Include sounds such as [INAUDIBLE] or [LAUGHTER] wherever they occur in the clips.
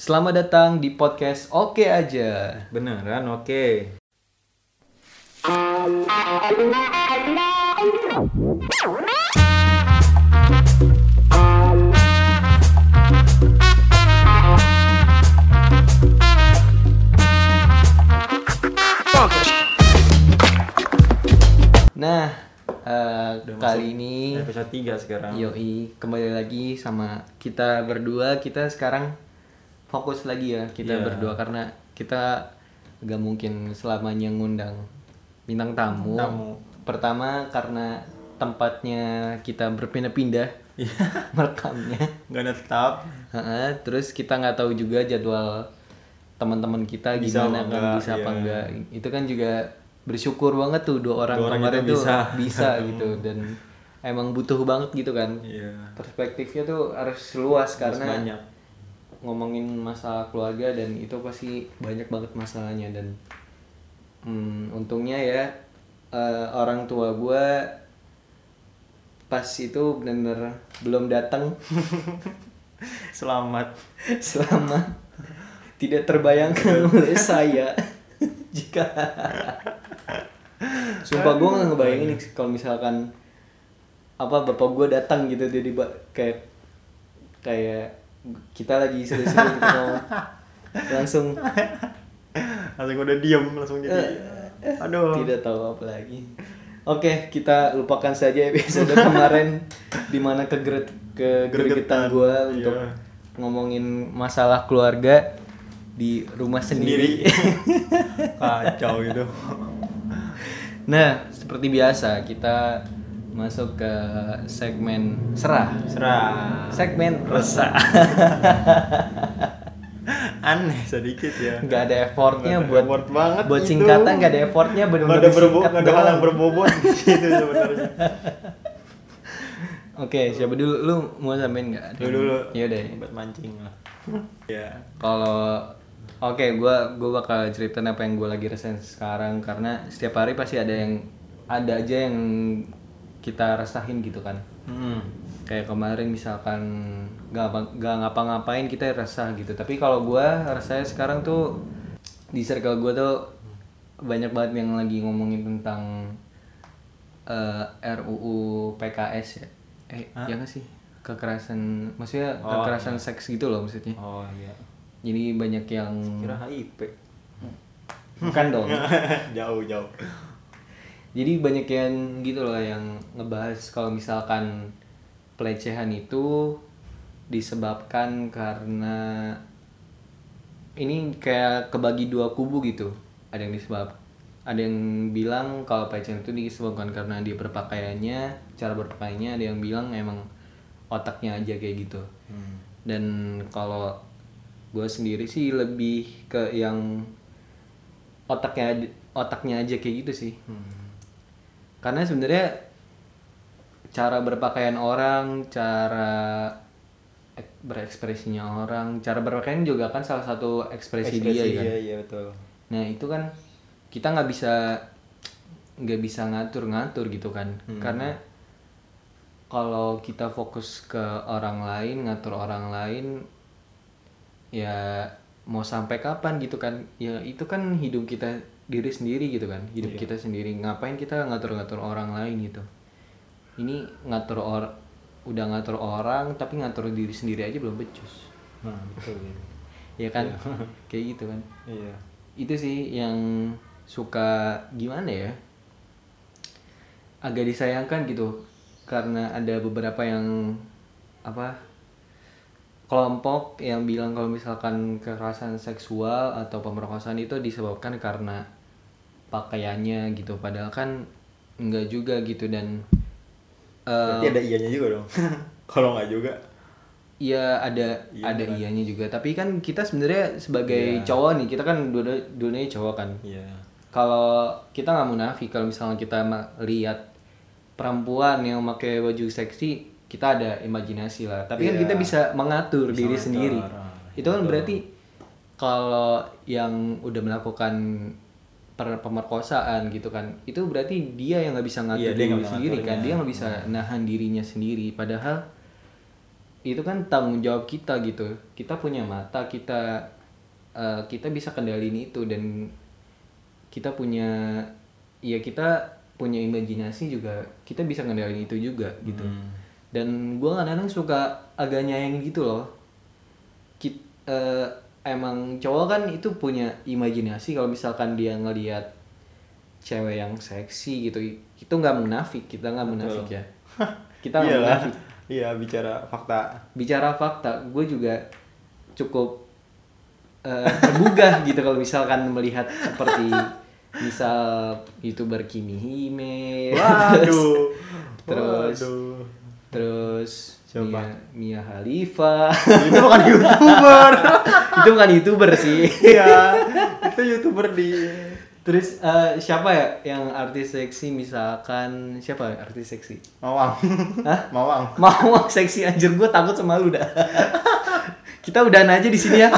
Selamat datang di podcast Oke aja. Beneran oke. Nah, eh, Udah kali ini Episode 3 sekarang. Yoi, kembali lagi sama kita berdua. Kita sekarang fokus lagi ya kita Iya. berdua karena kita gak mungkin selamanya ngundang bintang tamu. Tamu. Pertama karena tempatnya kita berpindah-pindah Iya. [LAUGHS] merekamnya. Nggak ada tetap. Terus kita nggak tahu juga jadwal teman-teman kita Bisa gimana apa kan enggak, bisa apa iya. enggak. Itu kan juga bersyukur banget tuh dua orang Dua orang kemarin itu tuh bisa. bisa [LAUGHS] gitu dan emang butuh banget gitu kan. Iya. Perspektifnya tuh harus luas Harus karena banyak. Ngomongin masalah keluarga dan itu pasti banyak banget masalahnya dan hmm, untungnya ya eh, orang tua gua pas itu bener-bener belum datang [LAUGHS] Selamat. selama tidak terbayangkan oleh [LAUGHS] saya. Jika sumpah gue nggak ngebayangin nih kalau misalkan apa bapak gue datang gitu jadi kayak kayak kita lagi seru-seru gitu ngomong. [LAUGHS] langsung Langsung udah diem langsung jadi. Aduh. tidak tahu apa lagi oke kita lupakan saja episode kemarin di mana kegeret kegergetan Gregetan, gue untuk iya. ngomongin masalah keluarga di rumah sendiri. [LAUGHS] Kacau gitu. nah, seperti biasa kita masuk ke segmen serah. Serah. Segmen resah. [LAUGHS] Aneh sedikit ya. Nggak ada effortnya Nggak ada buat effort banget buat itu. singkatan nggak ada effortnya benar-benar ada berbo disingkat nggak ada hal yang berbobot di [LAUGHS] situ sebenarnya. [LAUGHS] Oke, siapa dulu? Lu mau sampein nggak? Lu dulu. Ya udah. Buat mancing lah. Ya. Kalau oke, gua gua bakal ceritain apa yang gua lagi rasain sekarang karena setiap hari pasti ada yang ada aja yang kita rasain gitu kan. Hmm. Kayak kemarin misalkan gak, apa- gak ngapa-ngapain kita resah gitu. Tapi kalau gua rasanya sekarang tuh di circle gua tuh banyak banget yang lagi ngomongin tentang eh, RUU PKS ya. Eh, ya nggak sih? Kekerasan, maksudnya Oh, kekerasan seks gitu loh maksudnya. Oh iya. Jadi banyak yang Kira HIP. bukan dong. [LAUGHS] jauh jauh. Jadi banyak yang gitu loh yang ngebahas kalau misalkan pelecehan itu disebabkan karena ini kayak kebagi dua kubu gitu. Ada yang disebab ada yang bilang kalau pelecehan itu disebabkan karena dia berpakaiannya, cara berpakaiannya, ada yang bilang emang otaknya aja kayak gitu. Hmm. Dan kalau gue sendiri sih lebih ke yang otaknya otaknya aja kayak gitu sih. Hmm. Karena sebenarnya cara berpakaian orang, cara ek- berekspresinya orang, cara berpakaian juga kan salah satu ekspresi, dia ya. Iya iya betul. Nah itu kan kita nggak bisa nggak bisa ngatur-ngatur gitu kan, karena kalau kita fokus ke orang lain, ngatur orang lain, ya mau sampai kapan gitu kan? Ya itu kan hidup kita diri sendiri gitu kan, hidup kita sendiri. Ngapain kita ngatur-ngatur orang lain gitu? Ini ngatur or, udah ngatur orang, tapi ngatur diri sendiri aja belum becus. Nah betul. Ya kan? [LAUGHS] Kayak gitu kan Iya. itu sih yang suka gimana ya agak disayangkan gitu karena ada beberapa yang apa kelompok yang bilang kalau misalkan kekerasan seksual atau pemerkosaan itu disebabkan karena pakaiannya gitu padahal kan enggak juga gitu dan eh, Berarti ada ianya juga dong. [LAUGHS] Kalau nggak juga. Iya ada Iya, ada kan? ianya juga tapi kan kita sebenarnya sebagai Iya. cowok nih kita kan dua dunia cowok kan Iya. kalau kita nggak munafik kalau misalnya kita lihat perempuan yang pakai baju seksi kita ada imajinasi lah tapi kan Iya. kita bisa mengatur Bisa diri mengatur, sendiri itu kan berarti kalau yang udah melakukan pemerkosaan gitu kan. Itu berarti dia yang nggak bisa ngatur Iya, dia diri sendiri kan. Dia nggak bisa nahan dirinya sendiri. Padahal itu kan tanggung jawab kita gitu. Kita punya mata kita eh, kita bisa kendalin itu dan kita punya ya kita punya imajinasi juga. Kita bisa kendalin itu juga gitu. Hmm. dan gua kadang-kadang suka agak nyayangin gitu loh. Kit- eh, emang cowok kan itu punya imajinasi kalau misalkan dia ngelihat cewek yang seksi gitu itu nggak munafik kita nggak munafik ya kita nggak munafik Iya, bicara fakta. bicara fakta gue juga cukup eh, tergugah [LAUGHS] gitu kalau misalkan melihat seperti misal youtuber Kimi Hime Waduh. [LAUGHS] terus Waduh. terus Siapa? Mia, Mia Khalifa [LAUGHS] Itu bukan YouTuber. [LAUGHS] itu bukan youtuber sih Iya, [LAUGHS] itu YouTuber di terus eh, siapa ya yang artis seksi misalkan siapa ya artis seksi Mawang. Hah? Mawang. mau seksi anjir gue takut sama lu dah kita udahan aja di sini ya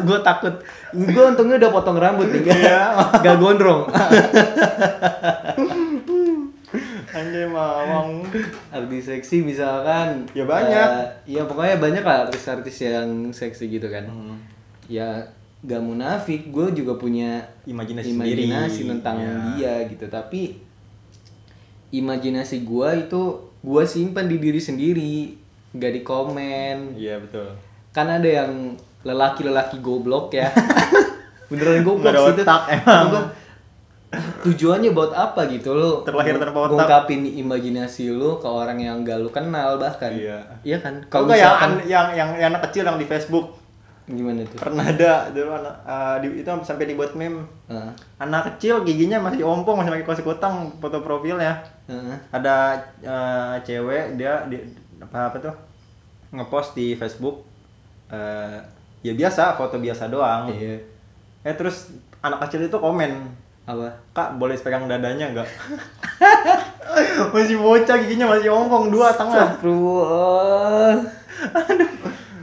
gue takut gue untungnya udah potong rambut nih Iya. gak gondrong Anjay Mawang. artis seksi misalkan Ya, banyak. eh, ya pokoknya banyak lah artis-artis yang seksi gitu kan ya gak munafik gue juga punya Imajinasi imajinasi sendiri. tentang Ya. dia gitu tapi imajinasi gue itu gue simpan di diri sendiri gak di komen Iya, betul. kan ada yang lelaki-lelaki goblok ya [LAUGHS] beneran goblok sih itu emang. Gua, tujuannya buat apa gitu? Lo Terlahir otak. ngungkapin imajinasi lu ke orang yang gak lu kenal bahkan. Iya. iya kan? Kalau yang, misalkan yang yang yang anak kecil yang di Facebook. Gimana tuh? Pernah ada dulu anak eh, di, itu sampai dibuat meme. Heeh. anak kecil giginya masih ompong masih pakai kaos kutang foto profilnya. Heeh. ada eh, cewek dia di apa apa tuh ngepost di Facebook eh, ya biasa foto biasa doang. Iya. Eh terus anak kecil itu komen apa? Kak boleh pegang dadanya nggak? [LAUGHS] Masih bocah giginya masih ompong dua tengah. Astagfirullah.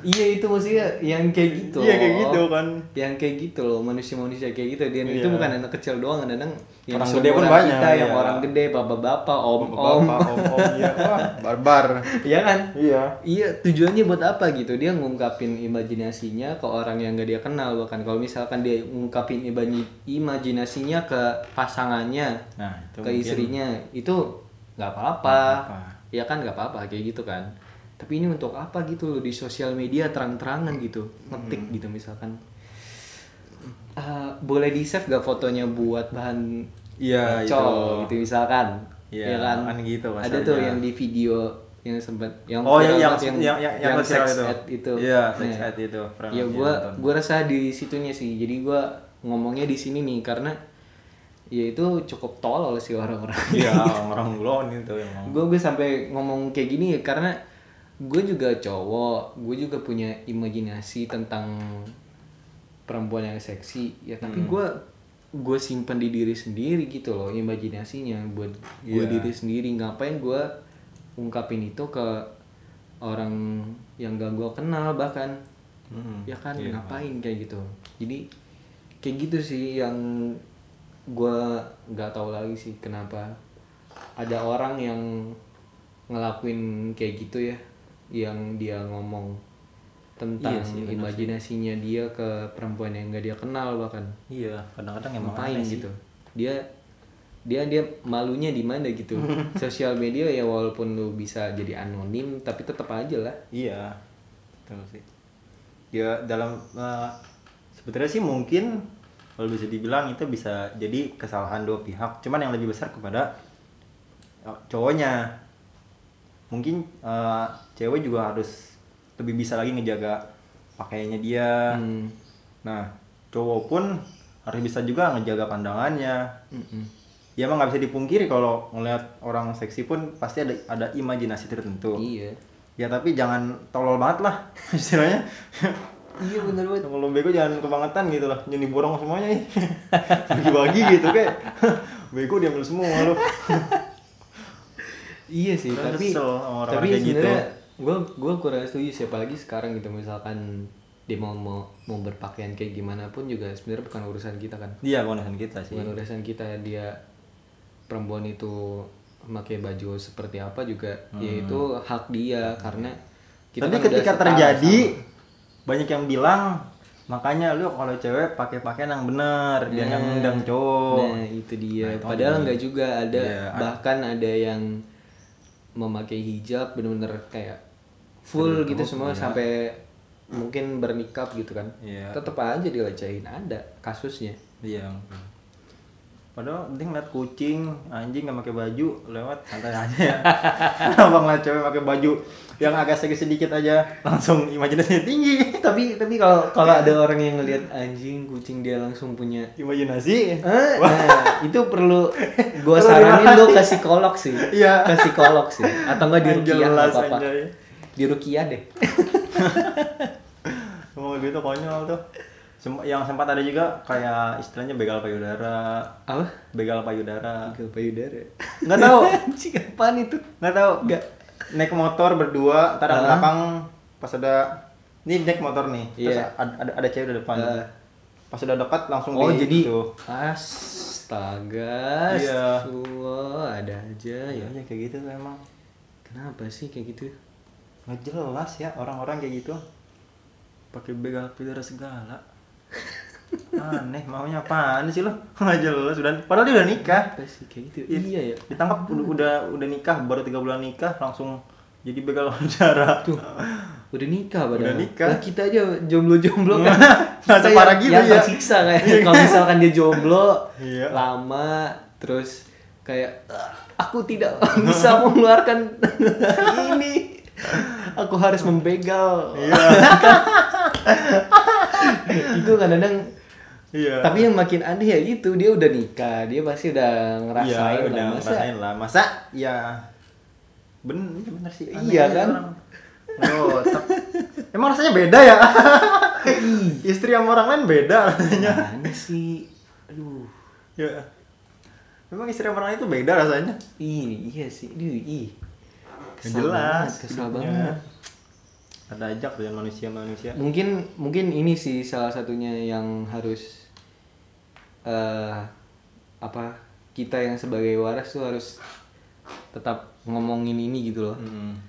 Iya itu maksudnya yang kayak gitu. iya kayak loh. gitu kan Yang kayak gitu loh manusia-manusia kayak gitu. Dan itu Iya. bukan anak kecil doang, kadang yang Orang gede pun seumuran banyak, kita, yang iya. orang gede, bapak-bapak, om-om. bapak om om iya [LAUGHS] wah barbar Iya kan? iya Iya, tujuannya buat apa gitu? Dia ngungkapin imajinasinya ke orang yang gak dia kenal bahkan kalau misalkan dia ngungkapin imajinasinya ke pasangannya, nah itu ke mungkin- istrinya, itu nggak apa-apa. Nggak apa-apa. Ya kan nggak apa-apa kayak gitu kan. Tapi ini untuk apa gitu loh di sosial media terang-terangan gitu, ngetik Hmm. gitu misalkan. Ah, boleh di save gak fotonya buat bahan Iya, bacol itu. gitu misalkan Iya, ya kan kan gitu ada tuh yang di video yang sempat yang Oh, viral yang- banget, yang- yang- yang- yang sex itu. ed itu Iya, sex Nah, ed itu. Ya gua gua rasa di situnya sih jadi gua ngomongnya di sini nih karena ya itu cukup tolol sih orang-orang iya orang ulon itu emang gue gue sampai ngomong kayak gini ya karena gue juga cowok gue juga punya imajinasi tentang perempuan yang seksi ya tapi Hmm. gue gue simpan di diri sendiri gitu loh imajinasinya buat gue Iya. diri sendiri. Ngapain gue ungkapin itu ke orang yang gak gue kenal bahkan? Hmm, ya kan iya, ngapain kayak gitu? Jadi kayak gitu sih yang gue nggak tahu lagi sih kenapa ada orang yang ngelakuin kayak gitu ya yang dia ngomong tentang Iya sih, benar sih. imajinasinya dia ke perempuan yang gak dia kenal bahkan. Iya kadang-kadang emang ngapain aneh sih. gitu? Dia dia dia malunya di mana gitu? [LAUGHS] Sosial media ya walaupun lu bisa jadi anonim tapi tetap aja lah. Iya betul sih. Ya dalam eh, sebetulnya sih mungkin kalau bisa dibilang itu bisa jadi kesalahan dua pihak. Cuman yang lebih besar kepada eh, cowoknya mungkin eh, cewek juga harus lebih bisa lagi ngejaga pakaiannya dia. Hmm. nah cowok pun harus bisa juga ngejaga pandangannya. Mm-mm. ya emang nggak bisa dipungkiri kalau ngelihat orang seksi pun pasti ada ada imajinasi tertentu. Iya. Ya tapi jangan tolol banget lah [LAUGHS] istilahnya. Iya bener banget. Kalau bego jangan kebangetan gitu lah jangan diborong semuanya [LAUGHS] bagi-bagi gitu kayak. [LAUGHS] Bego diambil semua lu Iya sih, Gua tapi orang-orang tapi gitu. sebenarnya gue gue kurang setuju siapa lagi sekarang gitu misalkan dia mau mau mau berpakaian kayak gimana pun juga sebenarnya bukan urusan kita kan, iya kewenangan kita sih bukan urusan kita dia perempuan itu memakai baju seperti apa juga Hmm. ya itu hak dia karena Kita Tapi kan ketika terjadi sama. banyak yang bilang makanya lu kalau cewek pakai pakaian yang benar nggak Nah, ngundang cowok. Nah, itu dia. Nah, Padahal dia. enggak juga ada ad- bahkan ada yang memakai hijab bener-bener kayak full gitu semua iya. sampai mungkin bernikah gitu kan. Iya. Tetap aja dilecehin ada kasusnya. Iya. Padahal penting liat kucing, anjing nggak pakai baju lewat santai aja ya. [LAUGHS] Abang ngeliat cewek pakai baju yang agak sedikit sedikit aja langsung imajinasinya tinggi. [LAUGHS] tapi tapi kalau kalau ada orang yang ngelihat anjing kucing dia langsung punya Imajinasi. Eh, nah, itu perlu [LAUGHS] gua saranin lu ke psikolog sih. Iya. Ke psikolog sih. Atau enggak di rukiah apa-apa. anjay. Di rukiah deh. Emang gitu konyol tuh. Sem- yang sempat ada juga kayak istilahnya begal payudara, Apa? begal payudara. Ke payudara. Nggak tahu, [LAUGHS] Anjing apaan itu? nggak tahu. Nggak. Naik motor berdua, ntar Ah. ada belakang pas ada ini naik motor nih, terus Iya. ada, ada, ada cewek di depan. Ah. Pas udah dekat langsung Oh, di jadi itu. astaga. Iya. Astagfirullah, ada aja ya. Ya, kayak gitu tuh emang. Kenapa sih kayak gitu? Nggak jelas ya orang-orang kayak gitu. Pakai begal payudara segala. Aneh, maunya apaan sih lo? [LAUGHS] Nggak jelas udah padahal dia udah nikah. Sih kayak gitu? Iya. Iya ya. Ditangkap udah, udah udah nikah baru tiga bulan nikah langsung jadi begal [LAUGHS] payudara. Tuh. Udah nikah padahal. Udah nikah. Lah, kita aja jomblo-jomblo kan. [LAUGHS] Nggak separah gitu yang ya. tersiksa kayak kalau misalkan dia jomblo Iya. lama terus kayak "Ah, aku tidak bisa mengeluarkan ini. Aku harus membegal. Iya. itu kadang-kadang Iya. tapi yang makin aneh ya itu dia udah nikah dia pasti udah ngerasain Iya, udah lah masa ngerasain lah. Masa ya bener bener sih. aneh Iya kan? orang. Oh, emang rasanya beda ya? Istri sama orang lain beda rasanya. Mana sih aduh Ya. Memang istri sama orang lain itu beda rasanya. Ih, iya sih. Aduh, ih. Kesel jelas. banget, kesel hidupnya. banget. Ada ajak dengan manusia-manusia. Mungkin mungkin ini sih salah satunya yang harus eh apa kita yang sebagai waras tuh harus tetap ngomongin ini gitu loh. Hmm.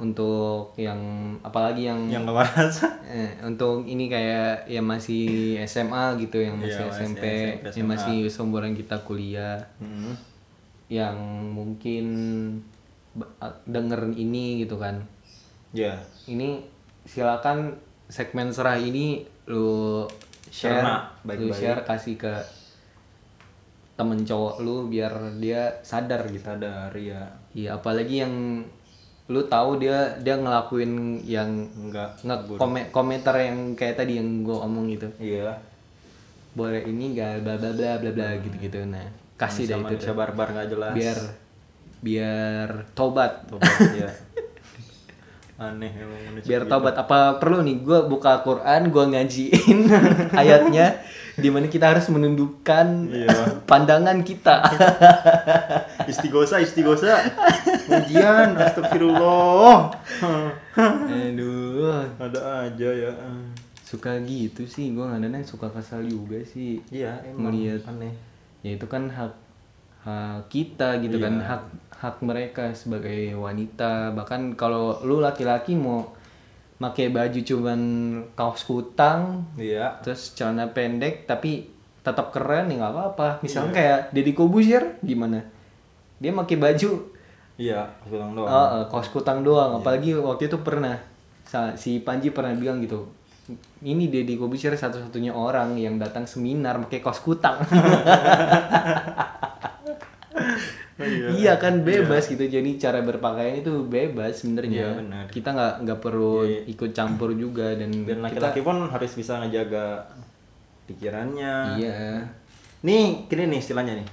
Untuk yang apalagi yang Yang gak waras. [LAUGHS] eh, untuk ini kayak yang masih SMA gitu, yang masih Iya, masih SMP, SMP, yang SMA. masih seumuran kita kuliah. Hmm. yang mungkin dengerin ini gitu kan Ya. ini silakan segmen serah ini lu share Cerna, lu baik-baik. share kasih ke temen cowok lu biar dia sadar gitu Sadar ya. iya apalagi yang lu tahu dia dia ngelakuin yang Enggak. buruk. komen- komentar yang kayak tadi yang gua omong gitu Iya. boleh ini gak bla bla bla bla bla gitu gitu nah kasih deh itu tuh. barbar nggak jelas. biar biar tobat Tobat, ya. [LAUGHS] Aneh emang biar gitu. tobat apa perlu nih gue buka Quran gue ngajiin [LAUGHS] ayatnya di mana kita harus menundukkan Iya. [LAUGHS] pandangan kita [LAUGHS] Istigosa, istigosa. Ujian, astagfirullah. aduh Ada aja ya. suka gitu sih gue kadang suka kesal juga sih Iya, emang Ngeliat. aneh. ya itu kan hak hak kita gitu kan Iya. hak hak mereka sebagai wanita bahkan kalau lu laki-laki mau pakai baju cuman kaos kutang Iya. terus celana pendek tapi tetap keren ya nggak apa-apa misalnya Iya. kayak Deddy Kobusier gimana dia pakai baju Iya, bilang doang. oh, eh, kaos kutang doang apalagi waktu itu pernah si Panji pernah bilang gitu ini Deddy Kobusier satu-satunya orang yang datang seminar pakai kaos kutang [LAUGHS] iya kan bebas gitu jadi cara berpakaian itu bebas sebenarnya Iya, benar. kita nggak nggak perlu Iya. ikut campur juga dan, Dan laki-laki pun harus bisa ngejaga pikirannya. kita iya Nih, gini nih istilahnya nih.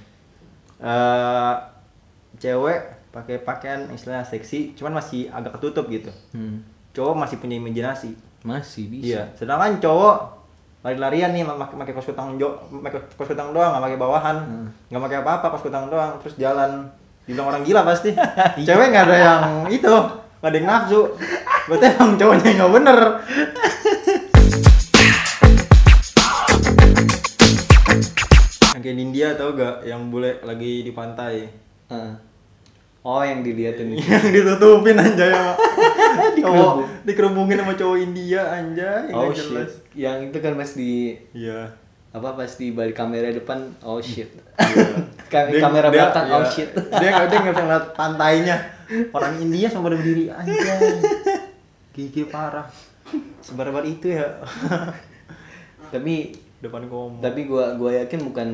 Eh cewek pakai pakaian istilah seksi, cuman masih agak ketutup gitu. Hmm, Cowok masih punya imajinasi. masih bisa Iya. Sedangkan cowok lari-larian nih pakai pakai kos kutang jo pakai kos kutang doang nggak pakai bawahan. Nggak pakai apa-apa kos kutang doang terus jalan. Dibilang orang gila pasti. [LAUGHS] Cewek nggak ada yang itu nggak ada yang nafsu. Berarti emang cowoknya nggak bener. [LAUGHS] Yang kayak di India tau gak yang bule lagi di pantai? Heeh. oh yang dilihatin [LAUGHS] yang ditutupin aja ya [LAUGHS] cowok. dikerubungin sama cowok India anjay. Oh shit. Jelas. yang itu kan pas di iya. apa pas di balik kamera depan. Oh shit. Iya. [LAUGHS] Kam- Dia- kamera dia- belakang oh iya. shit. Dia nggak dia nggak [LAUGHS] ngeliat pantainya. Orang India sama berdiri. Anjay. Gigi parah. Sebar-bar itu ya. Tapi depan ngomong tapi gua gua yakin bukan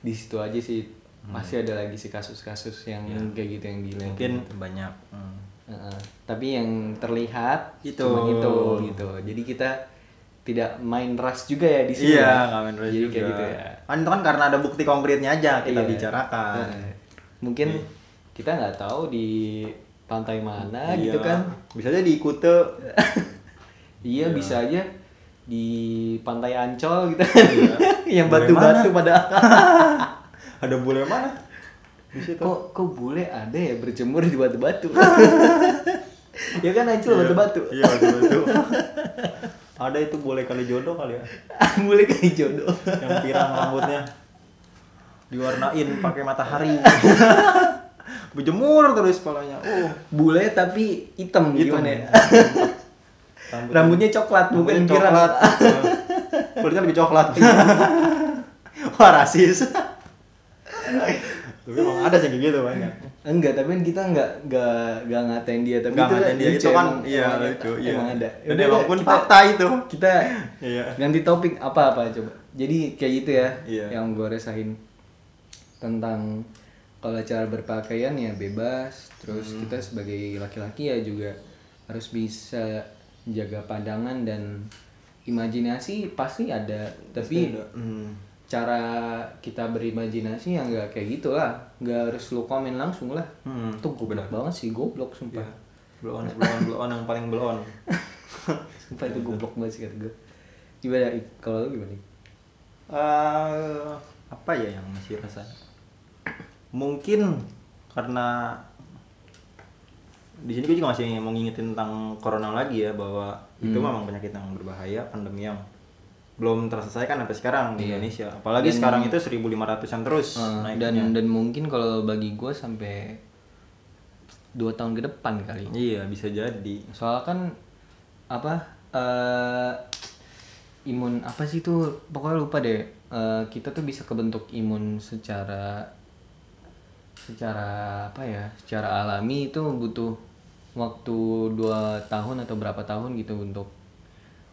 di situ aja sih. Pasti ada lagi sih kasus-kasus yang kayak gitu yang gila. Mungkin banyak. Hmm. Tapi yang terlihat Itu. cuma itu gitu. Jadi kita tidak main ras juga ya di sini iya ya. nggak main race jadi juga. kayak gitu ya. Kan itu kan karena ada bukti konkretnya aja kita Iya. bicarakan. Heeh. mungkin kita nggak tahu di pantai mana Iya. gitu kan. Bisa aja di Kute [LAUGHS] iya bisa aja di pantai Ancol gitu. Iya. [LAUGHS] yang batu-batu pada [LAUGHS] ada bule mana di situ. Kok kok bule ada ya berjemur di batu-batu? [LAUGHS] Ya kan Ancol batu-batu. Iya batu-batu. Ada itu boleh kali jodoh kali ya? [LAUGHS] Bule kayak jodoh. Yang pirang rambutnya. Diwarnain pakai matahari. [LAUGHS] Berjemur terus kepalanya oh. Bule tapi hitam, Hitam. gimana ya? Rambut- rambutnya coklat bukan rambutnya pirang. coklat. Kulitnya lebih coklat. Wah rasis tapi emang ada sih kayak gitu banyak enggak tapi kan kita enggak enggak enggak ngatain dia tapi Nggak ngatain dia, itu kan, iya, lucu, iya. emang ada Dan emang pun fakta itu. kita Iya. ganti topik apa apa coba jadi kayak gitu ya Iya. yang gue resahin tentang kalau cara berpakaian ya bebas terus Hmm. kita sebagai laki-laki ya juga harus bisa jaga pandangan dan imajinasi pasti ada tapi Hmm. Cara kita berimajinasi yang nggak kayak gitu lah nggak harus lu komen langsung lah Hmm, tuh goblok banget sih goblok sumpah Iya. Blow on, blow on, blow on yang paling blow on. [LAUGHS] sumpah itu goblok banget sih kata gue gimana kalau lu gimana? Eh, apa ya yang masih rasa? Mungkin karena di sini gue juga masih mau ngingetin tentang corona lagi ya bahwa itu memang penyakit yang berbahaya, pandemi yang belum terselesaikan sampai sekarang di Indonesia. Apalagi sekarang itu 1500-an terus naiknya. dan dan mungkin kalau bagi gue sampai dua tahun ke depan kali Iya, bisa jadi. soalnya kan apa eh imun apa sih itu pokoknya lupa deh Eh, kita tuh bisa kebentuk imun secara secara apa ya secara alami itu butuh waktu dua tahun atau berapa tahun gitu untuk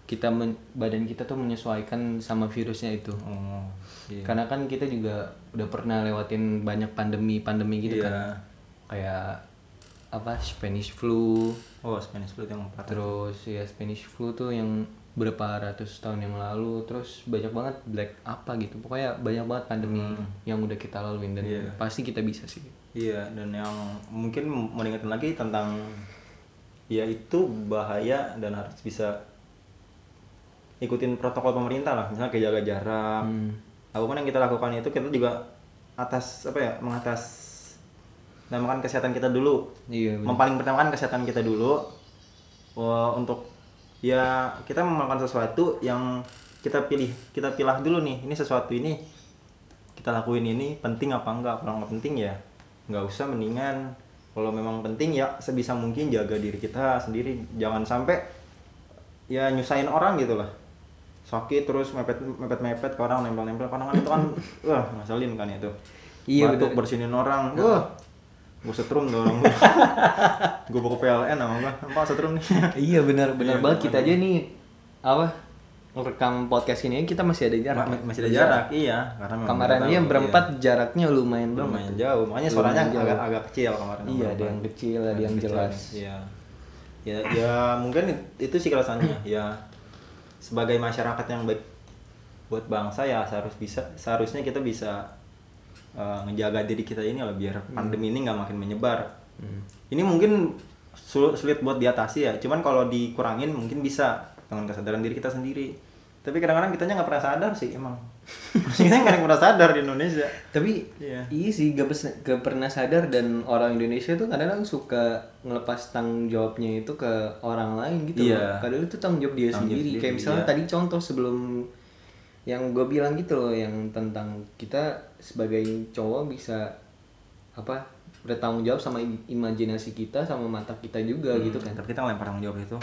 kita men- badan kita tuh menyesuaikan sama virusnya itu Oh, iya. karena kan kita juga udah pernah lewatin banyak pandemi pandemi gitu Iya. kan kayak apa Spanish flu Oh, Spanish flu yang parah. terus ya Spanish flu tuh yang berapa ratus tahun yang lalu terus banyak banget black apa gitu pokoknya banyak banget pandemi yang udah kita laluin dan Iya. pasti kita bisa sih Iya, dan yang mungkin mau diingetin lagi tentang ya itu bahaya dan harus bisa ikutin protokol pemerintah lah, misalnya kayak jaga jarak. Apa pun yang kita lakukan itu kita juga atas apa ya, mengatas namakan kesehatan kita dulu. iya bener. Mempaling pertama kan kesehatan kita dulu. Wah, untuk ya kita melakukan sesuatu yang kita pilih kita pilah dulu nih. Ini sesuatu ini kita lakuin ini penting apa enggak? Kalau nggak penting ya nggak usah. Mendingan kalau memang penting ya sebisa mungkin jaga diri kita sendiri. Jangan sampai ya nyusahin orang gitu lah sakit terus mepet mepet mepet ke orang nempel nempel orang kan itu kan [LAUGHS] wah ngasalin kan itu. Iya, batuk bener. bersinin orang. Wah gue setrum tuh orang gue [LAUGHS] bawa ke PLN sama gue apa setrum nih? [LAUGHS] Iya benar benar Iya, banget. Kita aja nih apa rekam podcast ini. Kita masih ada jarak. Ma- masih ada jarak iya. Karena memang kemarin kita dia tahu, berempat iya. jaraknya lumayan banget lumayan jauh. Makanya suaranya Lumayan jauh. agak agak kecil kemarin Iya, ada yang kecil, ada yang jelas. iya. Ya ya mungkin itu sih kelasannya ya sebagai masyarakat yang baik buat bangsa ya seharus bisa seharusnya kita bisa eh, ngejaga diri kita ini lah biar Hmm. pandemi ini nggak makin menyebar. Ini mungkin sul- sulit buat diatasi ya cuman kalau dikurangin mungkin bisa dengan kesadaran diri kita sendiri. Tapi kadang-kadang kitanya nggak pernah sadar sih emang kita nggak pernah sadar di Indonesia. Tapi Iya. iya sih gak, pes- gak pernah sadar dan orang Indonesia tuh kadang-kadang suka ngelepas tanggung jawabnya itu ke orang lain gitu Iya. loh. kadang itu tanggung jawab dia Tanggung sendiri. sendiri, kayak misalnya iya. tadi contoh sebelum yang gue bilang gitu loh yang tentang kita sebagai cowok bisa apa bertanggung jawab sama im- imajinasi kita sama mata kita juga gitu kan. Tapi kita ngelempar tanggung jawab itu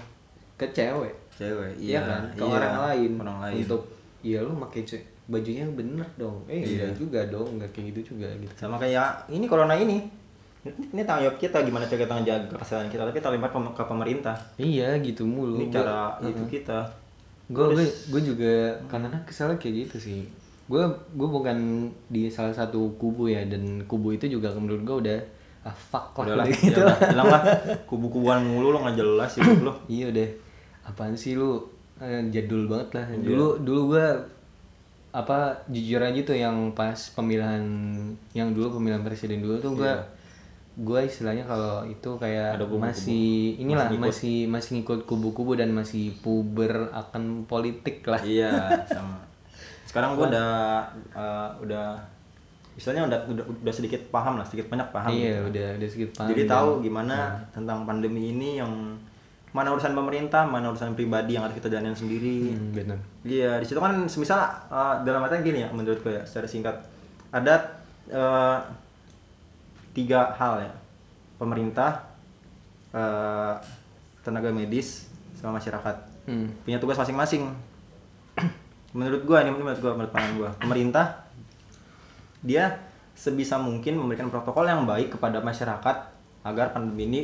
ke cewek. Cewek iya kan? Ke iya, orang lain. Orang lain. Untuk ya lu pakai ce- bajunya yang bener dong. Eh Iya. enggak juga dong enggak kayak gitu juga gitu. Sama kayak ini corona ini. Ini tanggung jawab kita gimana cara kita ngejaga kesehatan kita tapi pem- ke pemerintah. Iya gitu mulu. Ini Gua- cara uh-uh. itu kita gue gue gue juga karena kesalnya kayak gitu sih. Gue gue bukan di salah satu kubu ya dan kubu itu juga menurut gue udah ah fuck lah. Udah lah [LAUGHS] gitu. ya, hilang lah. Kubu-kubuan mulu lo nggak jelas hidup lo iya udah. Apaan sih lu? Eh, jadul banget lah. Iya. dulu dulu gue apa jujur aja tuh yang pas pemilihan yang dulu pemilihan presiden dulu tuh gue Iya. gue istilahnya kalau itu kayak Ada kubu-kubu. masih inilah Masih ngikut. masih masih ngikut kubu-kubu dan masih puber akan politik lah iya sama sekarang gua udah eh, udah istilahnya udah, udah udah sedikit paham lah sedikit banyak paham iya gitu. udah udah sedikit paham jadi tahu gimana tentang pandemi ini yang mana urusan pemerintah mana urusan pribadi yang harus kita jalanin sendiri. Hmm, bener Iya, di situ kan semisal uh, dalam artian gini ya menurut gue ya secara singkat. Ada uh, tiga hal ya. Pemerintah, uh, tenaga medis sama masyarakat. Hmm. punya tugas masing-masing. menurut gue ini menurut gue menurut pandangan gue pemerintah dia sebisa mungkin memberikan protokol yang baik kepada masyarakat agar pandemi ini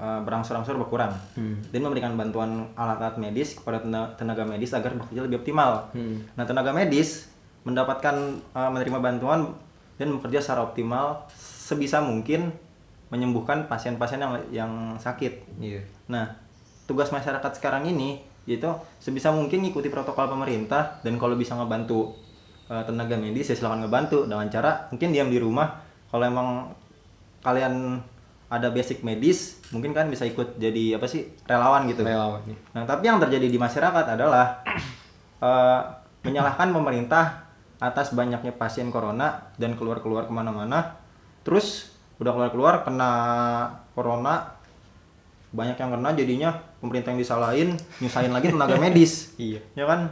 uh, berangsur-angsur berkurang Hmm. dan memberikan bantuan alat-alat medis kepada tena- tenaga medis agar bekerja lebih optimal. Hmm. Nah, tenaga medis mendapatkan uh, menerima bantuan dan bekerja secara optimal sebisa mungkin menyembuhkan pasien-pasien yang yang sakit. iya Nah, tugas masyarakat sekarang ini yaitu sebisa mungkin ngikuti protokol pemerintah dan kalau bisa ngebantu uh, tenaga medis ya silakan ngebantu dengan cara mungkin diam di rumah. Kalau emang kalian ada basic medis, mungkin kan bisa ikut jadi apa sih relawan gitu. relawan nih Nah, tapi yang terjadi di masyarakat adalah [CLEARS THROAT] eh, menyalahkan pemerintah atas banyaknya pasien corona dan keluar-keluar ke mana-mana. Terus udah keluar-keluar kena corona, banyak yang kena jadinya pemerintah yang disalahin, nyusahin lagi tenaga [LAUGHS] medis. iya Ya kan?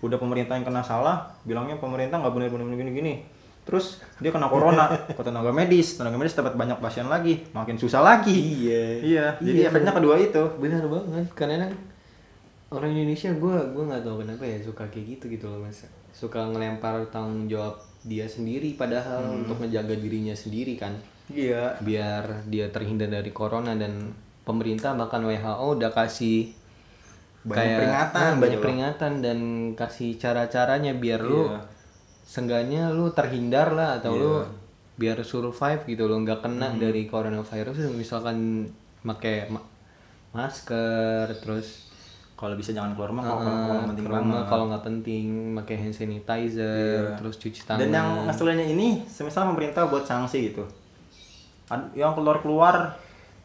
Udah pemerintah yang kena salah, bilangnya pemerintah nggak benar-benar gini-gini. Terus dia kena corona, [LAUGHS] ke tenaga medis, tenaga medis dapat banyak pasien lagi, makin susah lagi. iya Iya, jadi Iya, efeknya kedua itu. benar banget karena kan orang Indonesia gue gue nggak tahu kenapa ya suka kayak gitu gitu loh mas suka ngelempar tanggung jawab dia sendiri padahal Hmm. untuk menjaga dirinya sendiri kan Iya. biar dia terhindar dari corona dan pemerintah bahkan WHO udah kasih Banyak kayak peringatan ah, gitu banyak loh. peringatan dan kasih cara-caranya biar lu Iya. Seenggaknya lu terhindar lah atau lu Iya. biar survive gitu loh nggak kena Hmm. dari coronavirus misalkan pakai ma- masker terus Kalau bisa jangan keluar rumah kalau penting rumah kalau nggak penting pakai hand sanitizer Iya. terus cuci tangan Dan yang ngeselinnya ini, semisal pemerintah buat sanksi gitu. Yang keluar-keluar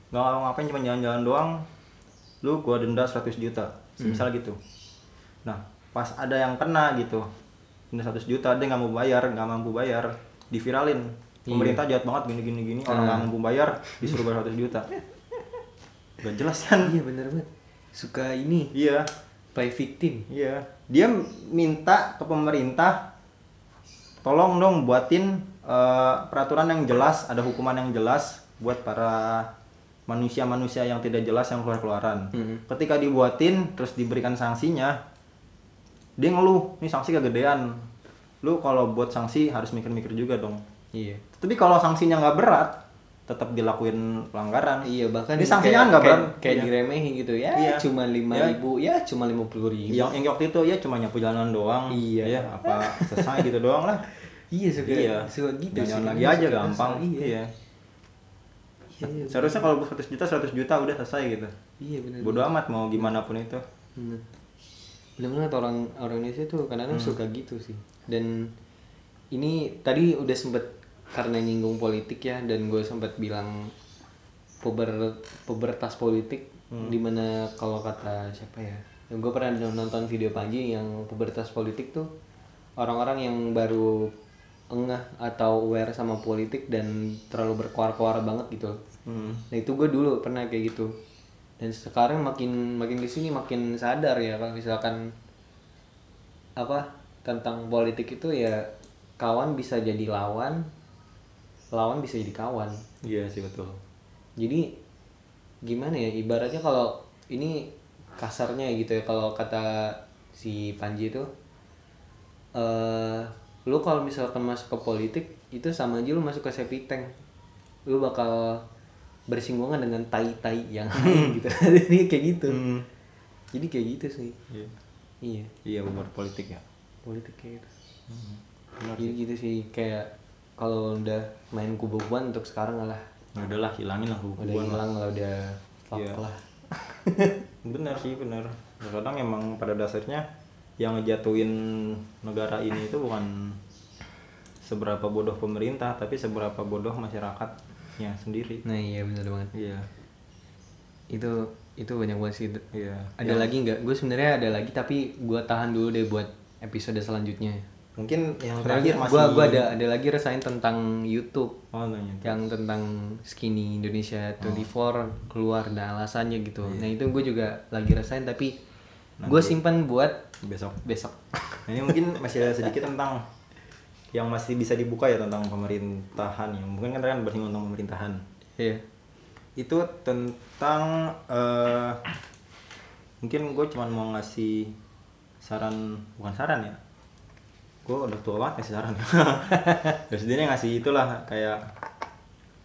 nggak ngapain cuma jalan-jalan doang, lu gua denda 100 juta, semisal Hmm. gitu. Nah, pas ada yang kena gitu, denda 100 juta, dia nggak mau bayar, nggak mampu bayar, diviralin. Pemerintah jahat banget gini gini gini, orang nggak Ah. mampu bayar disuruh bayar 100 juta. [LAUGHS] Gak jelas kan? iya bener banget suka ini Iya. play victim Iya, dia minta ke pemerintah tolong dong buatin eh, peraturan yang jelas, ada hukuman yang jelas buat para manusia-manusia yang tidak jelas yang keluar-keluaran. Mhm. Ketika dibuatin terus diberikan sanksinya, dia ngeluh, nih sanksi kegedean. Lu kalau buat sanksi harus mikir-mikir juga dong. iya Tapi kalau sanksinya nggak berat, tetap dilakuin pelanggaran. Iya bahkan Ini sanksinya kayak- kan nggak kayak, berat. kayak Iya. diremehin gitu ya Iya. cuma lima Ya. ribu ya cuma lima puluh ribu Yang, yang waktu itu ya cuma nyapu jalanan doang. Iya. Ya, apa selesai gitu doang lah. iya suka Iya. suka gitu Jangan sih. lagi aja gampang. iya Iya. iya iya, Seharusnya kalau 100 juta 100 juta udah selesai gitu. iya benar Bodoh amat mau gimana pun itu. Benar orang orang Indonesia tuh kadang-kadang Hmm. suka gitu sih dan ini tadi udah sempet karena nyinggung politik ya dan gue sempat bilang puber pubertas politik Hmm. di mana kalau kata siapa ya gue pernah nonton video Panji yang pubertas politik tuh orang-orang yang baru engah atau aware sama politik dan terlalu berkuar-kuar banget gitu. Hmm. Nah itu gue dulu pernah kayak gitu. Dan sekarang makin makin di sini makin sadar ya kalau misalkan apa tentang politik itu ya kawan bisa jadi lawan, lawan bisa jadi kawan. Iya sih betul. Jadi gimana ya ibaratnya kalau ini kasarnya gitu ya kalau kata si Panji itu eh lu kalau misalkan masuk ke politik itu sama aja lu masuk ke septic tank lu bakal bersinggungan dengan tai-tai yang lain gitu. [LAUGHS] Jadi kayak gitu. Hmm. jadi kayak gitu sih. Iya. Iya. Iya umur politik ya? Politik kayak gitu. Benar jadi gitu sih kayak kalau udah main kubu-kubuan untuk sekarang lah. Ya udahlah hilangin lah udah hubungan lah. hilang lah udah fuck Iya. lah. [LAUGHS] Benar sih benar. Kadang emang pada dasarnya yang ngejatuhin negara ini itu bukan seberapa bodoh pemerintah tapi seberapa bodoh masyarakatnya sendiri. Nah iya benar banget. Iya. Itu itu banyak banget sih. Iya. Ada Yang- lagi nggak? Gue sebenarnya ada lagi tapi gue tahan dulu deh buat episode selanjutnya. Mungkin yang terakhir masih gue gua ada ada lagi resain tentang YouTube. Oh nanya yang tentang skinny Indonesia 24 keluar dan alasannya gitu. Iya. nah itu gue juga lagi resain tapi gue simpan buat besok. besok. Nah, ini mungkin masih ada sedikit tentang yang masih bisa dibuka ya tentang pemerintahan ya. Mungkin kan kan bersinggung tentang pemerintahan. Iya. Itu tentang eh, mungkin gue cuman mau ngasih saran bukan saran ya. Gue udah tua banget ngasih saran. [LAUGHS] Terus dia ngasih itulah kayak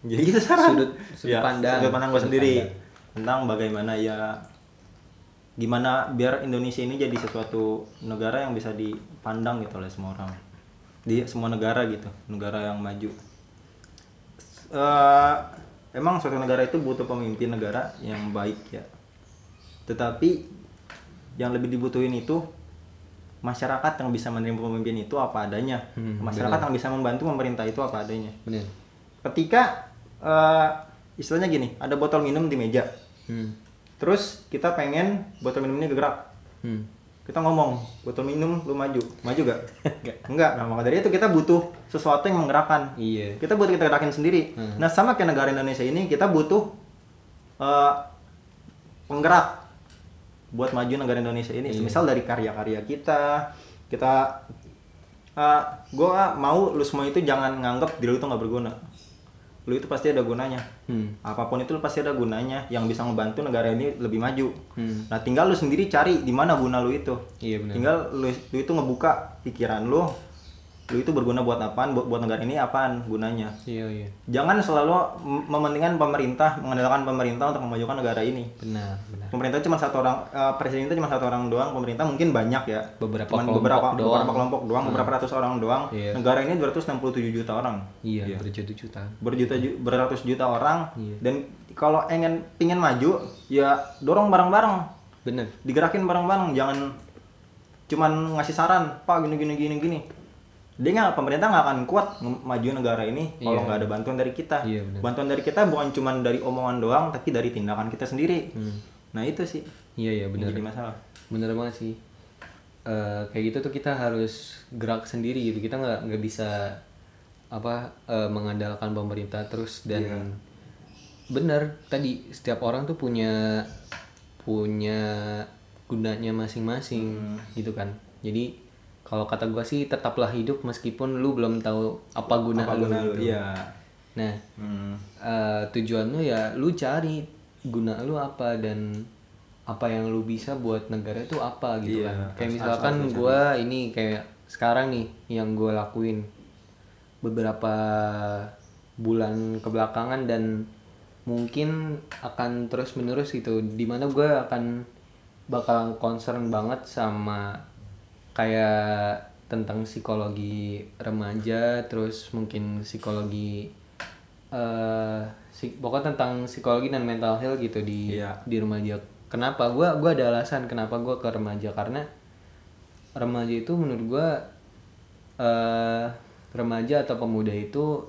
jadi gitu saran. Sudut- sudut pandang. sudut pandang gue sendiri pandang. tentang bagaimana ya gimana biar Indonesia ini jadi sesuatu negara yang bisa dipandang gitu oleh semua orang di semua negara gitu negara yang maju. Eh, emang suatu negara itu butuh pemimpin negara yang baik ya. Tetapi yang lebih dibutuhin itu masyarakat yang bisa menerima pemimpin itu apa adanya. Hmm, masyarakat yang bisa membantu pemerintah itu apa adanya. Bener ketika eh, istilahnya gini ada botol minum di meja. Hmm. terus kita pengen botol minum ini gerak. Hmm. Kita ngomong botol minum lu maju. Maju gak enggak nah maka dari itu kita butuh sesuatu yang menggerakkan. Iya. Kita butuh kita gerakin sendiri. Hmm. nah sama kayak negara Indonesia ini kita butuh eh, penggerak buat maju negara Indonesia ini. Iya. misal dari karya-karya kita kita eh gue mau lu semua itu jangan nganggap diri lu itu nggak berguna lu itu pasti ada gunanya. Hmm. apa pun itu lu pasti ada gunanya. Yang bisa ngebantu negara ini lebih maju. Hmm. nah tinggal lu sendiri cari di mana guna lu itu. Iya bener tinggal lu, lu itu ngebuka pikiran lu lu itu berguna buat apaan? Buat, buat negara ini apaan gunanya? Iya iya. Jangan selalu mem- mementingkan pemerintah mengandalkan pemerintah untuk memajukan negara ini. Benar benar. Pemerintah cuma satu orang eh, presiden itu cuma satu orang doang pemerintah mungkin banyak ya. Beberapa Cuman kelompok beberapa doang. beberapa kelompok doang beberapa ratus orang doang. Iya. negara ini 267 juta orang. Iya berjuta-juta. Berjuta ju- beratus juta orang. Iya. dan kalau ingin pingin maju ya dorong bareng-bareng. Bener digerakin bareng-bareng jangan cuman ngasih saran pak gini gini gini gini dia nggak pemerintah nggak akan kuat maju negara ini kalau Iya. nggak ada bantuan dari kita Iya, benar. bantuan dari kita bukan cuman dari omongan doang tapi dari tindakan kita sendiri hmm. nah itu sih iya iya yang bener jadi masalah bener banget sih Eh, kayak gitu tuh kita harus gerak sendiri gitu kita nggak nggak bisa apa eh, mengandalkan pemerintah terus dan Iya. bener tadi setiap orang tuh punya punya gunanya masing-masing Hmm. gitu kan jadi kalau kata gua sih tetaplah hidup meskipun lu belum tahu apa guna apa lu guna lu gitu. iya nah Hmm. eh, tujuan lu ya lu cari guna lu apa dan apa yang lu bisa buat negara itu apa gitu Iya, kan kayak misalkan gua ini kayak sekarang nih yang gue lakuin beberapa bulan kebelakangan dan mungkin akan terus menerus gitu di mana gue akan bakal concern banget sama kayak tentang psikologi remaja terus mungkin psikologi eh si, pokoknya tentang psikologi dan mental health gitu di Iya. di remaja kenapa gua gua ada alasan kenapa gua ke remaja karena remaja itu menurut gua eh remaja atau pemuda itu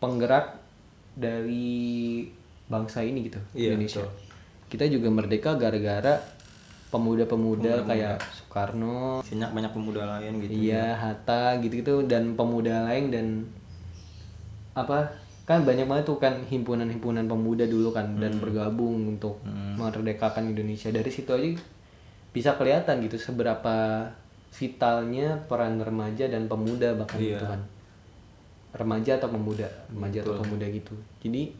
penggerak dari bangsa ini gitu Iya, Indonesia betul. kita juga merdeka gara-gara pemuda-pemuda kayak Soekarno. Banyak banyak pemuda lain gitu Iya, Hatta gitu-gitu dan pemuda lain dan apa kan banyak banget tuh kan himpunan-himpunan pemuda dulu kan dan bergabung untuk memerdekakan Indonesia. Dari situ aja bisa kelihatan gitu seberapa vitalnya peran remaja dan pemuda bahkan Iya. gitu kan. remaja atau pemuda remaja atau pemuda gitu. Jadi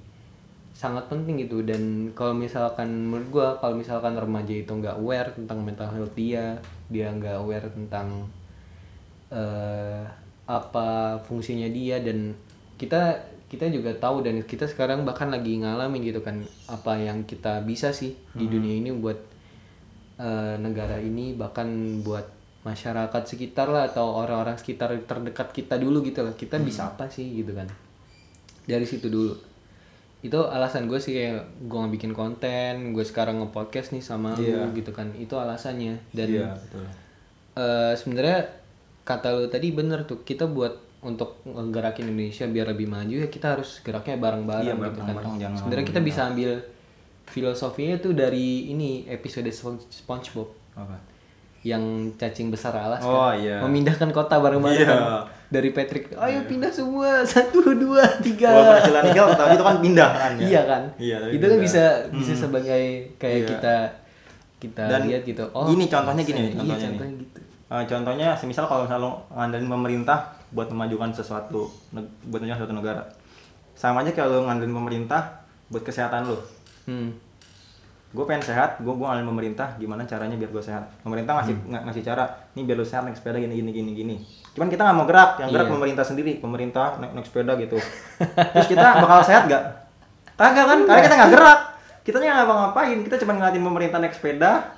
sangat penting gitu. Dan kalau misalkan menurut gua kalau misalkan remaja itu nggak aware tentang mental health dia dia nggak aware tentang eh, apa fungsinya dia dan kita kita juga tahu dan kita sekarang bahkan lagi ngalamin gitu kan apa yang kita bisa sih di dunia ini buat eh, negara ini bahkan buat masyarakat sekitar lah atau orang-orang sekitar terdekat kita dulu gitu lah. Kita bisa apa sih gitu kan? Dari situ dulu itu alasan gue sih kayak gue nggak bikin konten gue sekarang nge-podcast nih sama lu gitu kan itu alasannya dan Iya, betul. eh, sebenarnya kata lu tadi bener tuh kita buat untuk nggerakin Indonesia biar lebih maju ya kita harus geraknya bareng-bareng Iya, gitu kan sebenarnya kita bisa ambil filosofinya tuh dari ini episode Spon- SpongeBob Apa? yang cacing besar alas Oh, kan iya. memindahkan kota bareng-bareng Iya. kan. Dari Patrick ayo pindah semua [LAUGHS] satu dua tiga Walaupun hasilnya nihil, tapi itu kan pindah kan ya. iya kan Iya, tapi itu kan pindah. bisa bisa sebagai kayak Iya. kita kita Dan lihat gitu gini contohnya gini, iya, contohnya nih. contohnya gitu Eh, contohnya, semisal kalau misalnya lo ngandelin pemerintah buat memajukan sesuatu, buat memajukan suatu negara, sama aja kayak lo ngandelin pemerintah buat kesehatan lo. hmm. Gue pengen sehat, gue gue ngandelin pemerintah gimana caranya biar gue sehat. Pemerintah ngasih Hmm. ng- ngasih cara, nih biar lo sehat naik sepeda gini gini gini gini. Cuman kita nggak mau gerak, yang gerak Iya. pemerintah sendiri, pemerintah naik, naik sepeda gitu. [LAUGHS] Terus kita bakal sehat gak? Kagak kan? Karena kita nggak gerak. Kita nggak ngapa-ngapain, kita cuma ngeliatin pemerintah naik sepeda,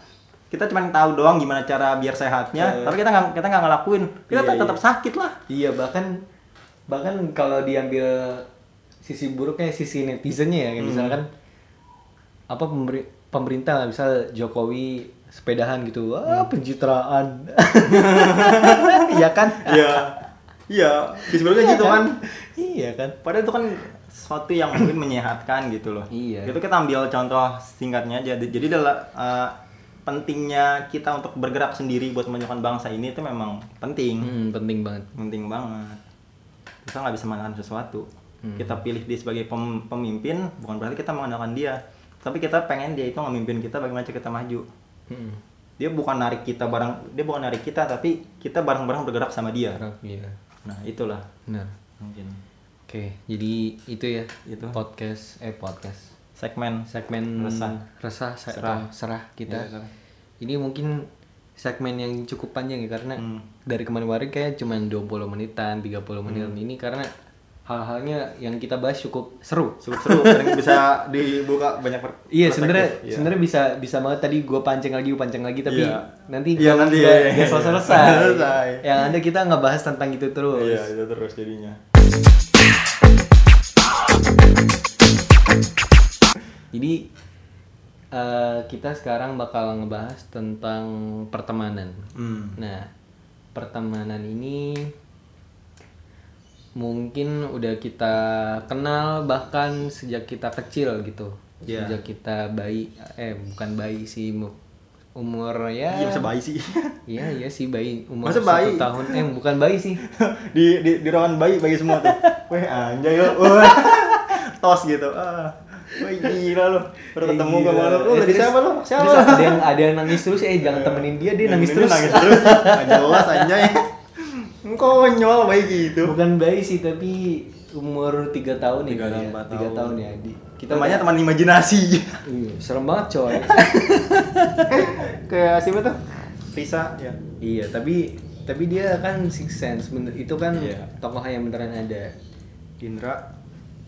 kita cuma tahu doang gimana cara biar sehatnya, tapi kita nggak kita nggak ngelakuin, kita Iya, tetap, tetap sakit lah. iya bahkan bahkan kalau diambil sisi buruknya sisi netizennya ya Hmm. misalkan apa pemerintah lah, misal Jokowi sepedahan gitu wah Hmm. pencitraan [LAUGHS] iya kan Iya, iya, sebenarnya gitu kan. iya kan Padahal itu kan sesuatu yang mungkin menyehatkan gitu loh. Iya. Itu kita ambil contoh singkatnya aja. Jadi adalah eh, pentingnya kita untuk bergerak sendiri buat memajukan bangsa ini itu memang penting, hmm, penting banget penting banget. Kita nggak bisa mengandalkan sesuatu. Hmm. Kita pilih dia sebagai pem- pemimpin bukan berarti kita mengandalkan dia, tapi kita pengen dia itu memimpin kita bagaimana kita maju. Hmm. Dia bukan narik kita bareng, dia bukan narik kita, tapi kita bareng-bareng bergerak sama dia. iya Nah itulah benar mungkin oke jadi itu ya Itu. podcast eh podcast segmen segmen Resah. resah sa- Serah. serah kita serah. ini mungkin segmen yang cukup panjang ya karena Hmm. dari kemarin-kemarin kayak cuma 20 menitan 30 menit Hmm. ini karena hal-halnya yang kita bahas cukup seru cukup seru dan bisa dibuka banyak per Iya sebenarnya Iya. sebenarnya bisa bisa banget tadi gue pancing lagi gue pancing lagi tapi Iya. nanti kalau nanti, iya, udah iya. selesai selesai yang ada kita nggak bahas tentang itu terus iya itu terus jadinya jadi eh, kita sekarang bakal ngebahas tentang pertemanan hmm. Nah, pertemanan ini mungkin udah kita kenal bahkan sejak kita kecil gitu. Iya. Sejak kita bayi eh bukan bayi sih mu- umur ya. Iya masa bayi sih? Iya iya sih bayi umur Masa satu bayi? tahun. Eh bukan bayi sih. [LAUGHS] di di di ruangan bayi bayi semua tuh. Weh anjay lo [LAUGHS] tos gitu. Ah. Wih gila lo baru ketemu Gila. sama lo Eh, dari siapa lo siapa? ada yang ada yang nangis terus eh jangan temenin dia dia nangis terus. nangis terus. [LAUGHS] Nggak jelas anjay konyol bayi gitu Bukan bayi sih tapi umur tiga tahun ya. Tiga kali tahun, ya. empat Tiga tahun. tahun ya. Di- Kita namanya teman imajinasi Iya, serem banget coy. [LAUGHS] kayak siapa tuh Risa ya iya, tapi tapi dia kan six sense bener itu kan Iya. tokoh yang beneran ada. Indra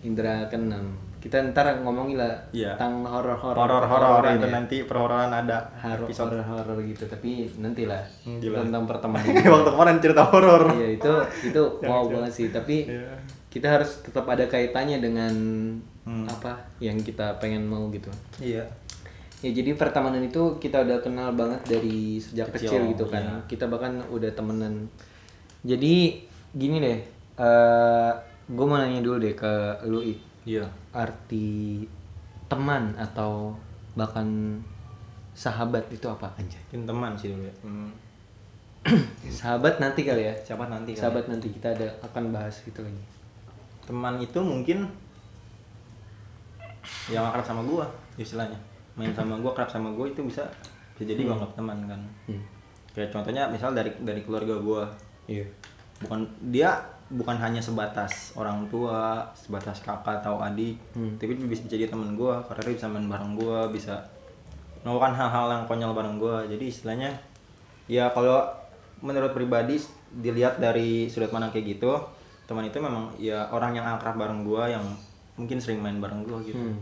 Indra keenam. Kita ntar ngomongin lah Iya. tentang horor-horor. horor horor horor itu ya. nanti perhororan ada Horor episode horor gitu, tapi nanti lah Hmm, tentang pertemanan. [LAUGHS] waktu kemarin cerita horor iya, itu itu [LAUGHS] wow banget sih, tapi Iya. kita harus tetap ada kaitannya dengan Hmm. apa yang kita pengen mau gitu. iya Ya jadi pertemanan itu kita udah kenal banget dari sejak kecil, Kecil, gitu kan. iya. Kita bahkan udah temenan. Jadi gini deh, eh gue mau nanya dulu deh ke lu I. iya arti teman atau bahkan sahabat itu apa anjay? mungkin teman sih dulu ya hmm. [CLEARS THROAT] Sahabat nanti kali ya. siapa nanti kan? Sahabat nanti kita ada akan bahas itu lagi. teman itu mungkin yang akrab sama gua istilahnya main sama gua akrab sama gua itu bisa bisa jadi gua anggap teman kan Hmm. kayak contohnya misal dari dari keluarga gua Iya. bukan dia bukan hanya sebatas orang tua sebatas kakak atau adik Hmm. tapi bisa jadi temen gue karena dia bisa main bareng gue bisa melakukan hal-hal yang konyol bareng gue jadi istilahnya ya kalau menurut pribadi dilihat dari sudut pandang kayak gitu teman itu memang ya orang yang akrab bareng gue yang mungkin sering main bareng gue gitu. Hmm.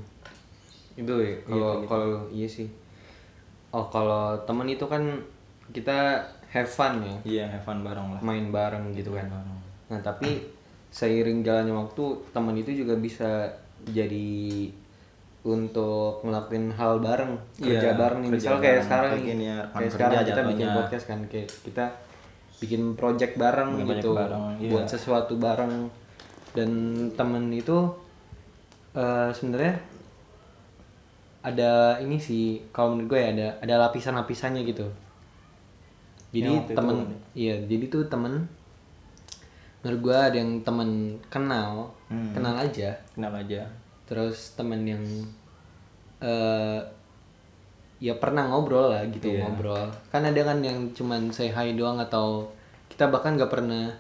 itu ya kalau kalau iya sih. Oh kalau teman itu kan kita have fun ya. Iya have fun bareng lah. Main bareng gitu kan. bareng. Nah tapi seiring jalannya waktu teman itu juga bisa jadi untuk ngelakuin hal bareng kerja Iya, bareng nih kerja misal kayak sekarang kayak nih, ya, kayak kerja sekarang kita bikin podcast kan kayak kita bikin project bareng Bikin gitu bareng, iya. buat sesuatu bareng dan temen itu eh, sebenarnya ada ini sih kalau menurut gue ya ada ada lapisan-lapisannya gitu jadi itu temen ya? iya jadi tuh temen menurut gue ada yang temen kenal Hmm. kenal aja. Kenal aja. Terus temen yang eh ya pernah ngobrol lah gitu Iya. ngobrol. Kan ada kan yang cuman say hi doang atau kita bahkan nggak pernah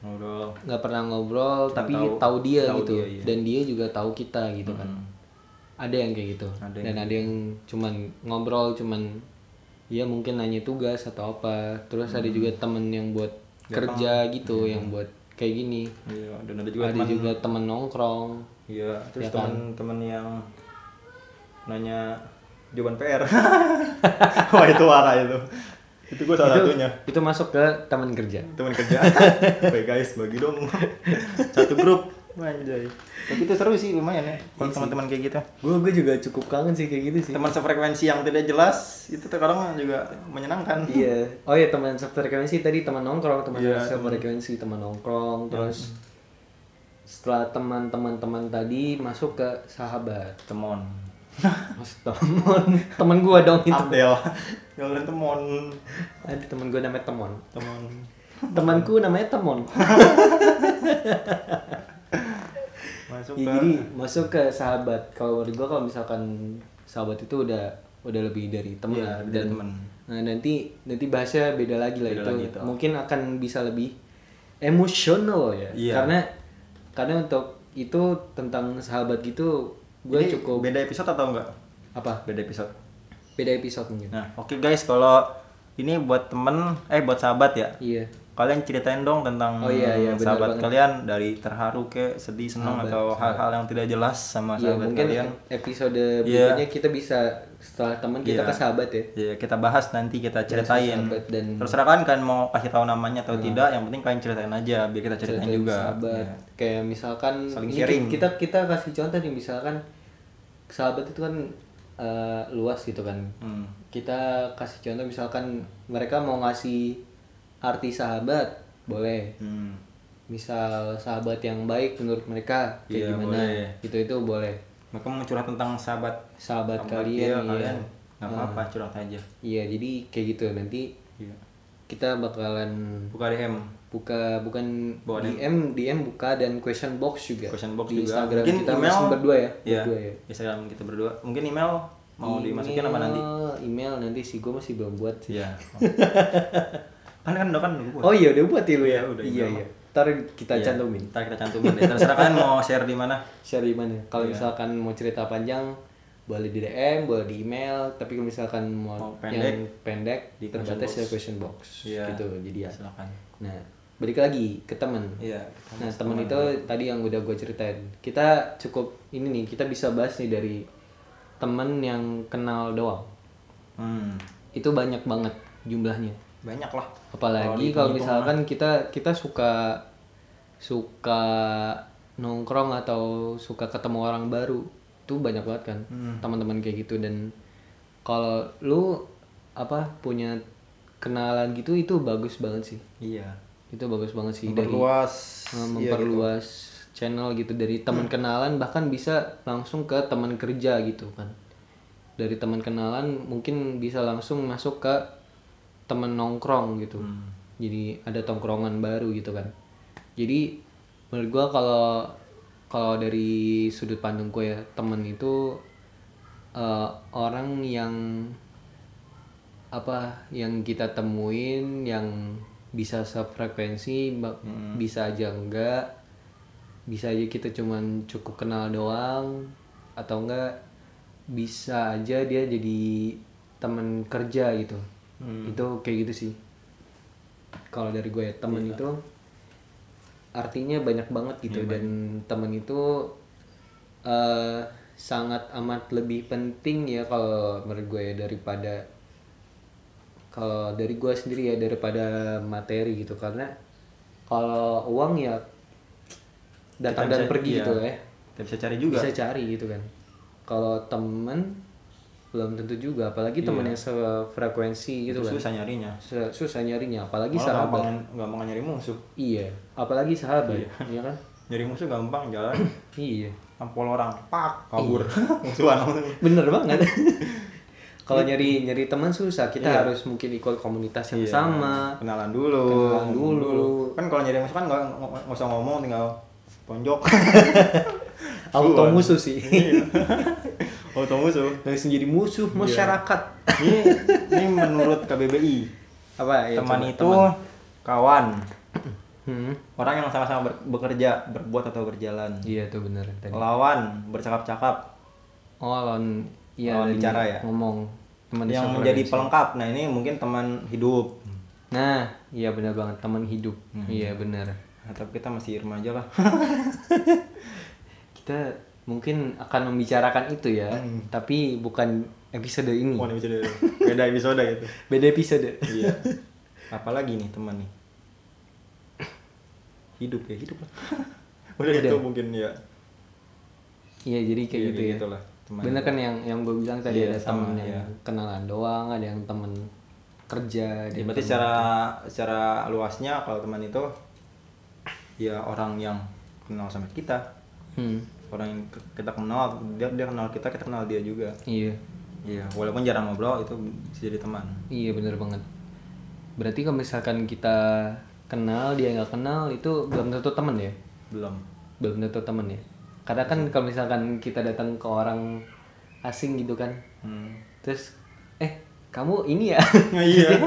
ngobrol. nggak pernah ngobrol Cuma tapi tahu- tahu dia tahu gitu. dia, iya. dan dia juga tahu kita gitu kan. Hmm. ada yang kayak gitu. Ada dan ada yang cuman ngobrol cuman ya mungkin nanya tugas atau apa. Terus ada Hmm. juga temen yang buat kerja gitu yang buat kayak gini. Iya dan ada juga ada teman juga temen nongkrong. Iya terus Ya kan? teman-teman yang nanya jawaban PR [LAUGHS] wah itu warah itu. Itu gue salah satunya. itu masuk ke teman kerja. Teman kerja. [LAUGHS] Oke guys bagi dong. [LAUGHS] Satu grup anjay. Tapi itu seru sih lumayan ya kalau teman-teman kayak gitu. Gue gue juga cukup kangen sih kayak gitu sih. Teman sefrekuensi yang tidak jelas itu terkadang juga menyenangkan. Iya. Oh ya teman sefrekuensi tadi teman nongkrong teman Iya, sefrekuensi teman nongkrong terus setelah teman-teman teman tadi masuk ke sahabat. Temon. Mas teman teman gue dong itu. Abdel. Jalan temon. Ada teman gue namanya temon. Temon. Temanku namanya temon [LAUGHS] masuk Ya, ke jadi masuk ke sahabat. Kalau menurut gue kalau misalkan sahabat itu udah udah lebih dari teman Iya, lebih dari teman. nah nanti nanti bahasnya beda lagi lah Beda itu. lagi itu. mungkin akan bisa lebih emosional ya. Iya. karena karena untuk itu tentang sahabat gitu gue cukup beda episode atau enggak? Apa? Beda episode. Beda episode mungkin. Nah oke guys kalau ini buat temen eh buat sahabat ya. Iya kalian ceritain dong tentang Oh iya, iya, sahabat banget. kalian dari terharu ke sedih senang Sahabat, atau hal-hal yang tidak jelas sama Iya, sahabat mungkin kalian episode Iya. berikutnya kita bisa setelah teman kita Iya. ke sahabat ya ya kita bahas nanti kita ceritain dan- terserah kan kalian mau kasih tahu namanya atau tidak yang penting kalian ceritain aja biar kita ceritain Ceritain juga sahabat Iya. kayak misalkan Saling ini sharing. kita kita kasih contoh nih misalkan sahabat itu kan eh, luas gitu kan Hmm. kita kasih contoh misalkan mereka mau ngasih arti sahabat boleh. Hmm. misal sahabat yang baik menurut mereka kayak Iya, gimana? boleh. itu itu boleh. Mereka mau curhat tentang sahabat. Sahabat sahabat kalian dia, iya. kalian. Nggak apa-apa curhat aja. Iya jadi kayak gitu. Nanti Iya. kita bakalan buka DM buka bukan Bawa DM DM buka dan question box juga. Question box di juga. Instagram mungkin kita email. berdua ya? Iya, berdua ya? Instagram kita berdua. Mungkin email mau dimasukin apa nanti? Email- email nanti sih gue masih belum buat sih. Iya [LAUGHS] kan kan udah kan udah buat. Oh iya udah buat ya lu ya? Iya, udah, iya iya. Ntar kita Iya, cantumin. Ntar kita cantumin deh. Terserah kalian mau share di mana. Share di mana. Kalau Iya. misalkan mau cerita panjang boleh di DM boleh di email. Tapi kalau misalkan mau, Mau yang pendek, pendek di terbatas question ya question box. Iya. gitu jadi ya. silakan. Nah balik lagi ke temen. Iya Nah temen itu tadi yang udah gue ceritain. Kita cukup ini nih kita bisa bahas nih dari temen yang kenal doang. Hmm, Itu banyak banget jumlahnya. Banyak lah Apalagi kalau misalkan kita kita suka suka nongkrong atau suka ketemu orang baru Itu banyak banget kan teman-teman kayak gitu. Dan kalau lu apa punya kenalan gitu itu bagus banget sih. Iya. Itu bagus banget sih dari memperluas Uh, iya memperluas channel gitu. Dari teman kenalan bahkan bisa langsung ke teman kerja gitu kan. Dari teman kenalan mungkin bisa langsung masuk ke teman nongkrong gitu. Jadi ada tongkrongan baru gitu kan. Jadi menurut gua kalau kalau dari sudut pandang gue ya temen itu uh, orang yang apa yang kita temuin yang bisa sefrekuensi ba- bisa aja enggak bisa aja kita cuman cukup kenal doang atau enggak bisa aja dia jadi teman kerja gitu itu kayak gitu sih. Kalau dari gue ya temen itu artinya banyak banget gitu dan temen itu eh, sangat amat lebih penting ya kalau menurut gue ya daripada kalau dari gue sendiri ya daripada materi gitu. Karena kalau uang ya datang dan pergi iya. gitu ya. Kita bisa cari juga. Bisa cari gitu kan. Kalau temen belum tentu juga apalagi temen yang sefrekuensi gitu kan. susah nyarinya. Su- susah nyarinya apalagi Malah sahabat. gampang gampang nyari musuh. Iya apalagi sahabat iya. kan? Nyari musuh gampang jalan. Iya. Tampol orang pak kabur. [LAUGHS] Musuhan. Bener banget. [LAUGHS] Kalau nyari nyari teman susah kita harus mungkin ikut komunitas yang Iya, sama. Kenalan dulu. Kenalan dulu. kan kalau nyari musuh kan nggak nggak usah ngomong tinggal tonjok [LAUGHS] auto musuh sih. [LAUGHS] Auto musuh. Langsung jadi musuh masyarakat. Ini ini menurut KBBI apa? Ya teman coba, itu kawan. Hmm. orang yang sama-sama ber- bekerja berbuat atau berjalan. Iya bener tadi. Lawan bercakap-cakap. Oh lawan iya Lawan bicara ya? ngomong. Teman yang menjadi pelengkap nah ini mungkin teman hidup. Nah iya benar banget teman hidup. Hmm. iya benar. Nah, tapi kita masih remaja lah [LAUGHS] kita mungkin akan membicarakan itu ya tapi bukan episode ini. Ini bisa dulu. beda episode gitu. [LAUGHS] Beda episode. Iya. Apalagi nih teman nih? Hidup ya hidup lah. [LAUGHS] Udah Udah. itu mungkin ya. Iya jadi kayak Iya, gitu ya. gitulah, teman bener kan yang yang gue bilang tadi Iya, ada temen yang iya. kenalan doang ada yang temen kerja ya, berarti secara secara luasnya kalau teman itu ya orang yang kenal sama kita Hmm, orang yang kita kenal dia dia kenal kita kita kenal dia juga. Iya. Iya walaupun jarang ngobrol itu bisa jadi teman. Iya bener banget. Berarti kalau misalkan kita kenal dia nggak kenal itu belum tentu temen ya? Belum. Belum tentu temen ya? Karena kan kalau misalkan kita datang ke orang asing gitu kan. Hmm. terus eh kamu ini ya? [LAUGHS] Iya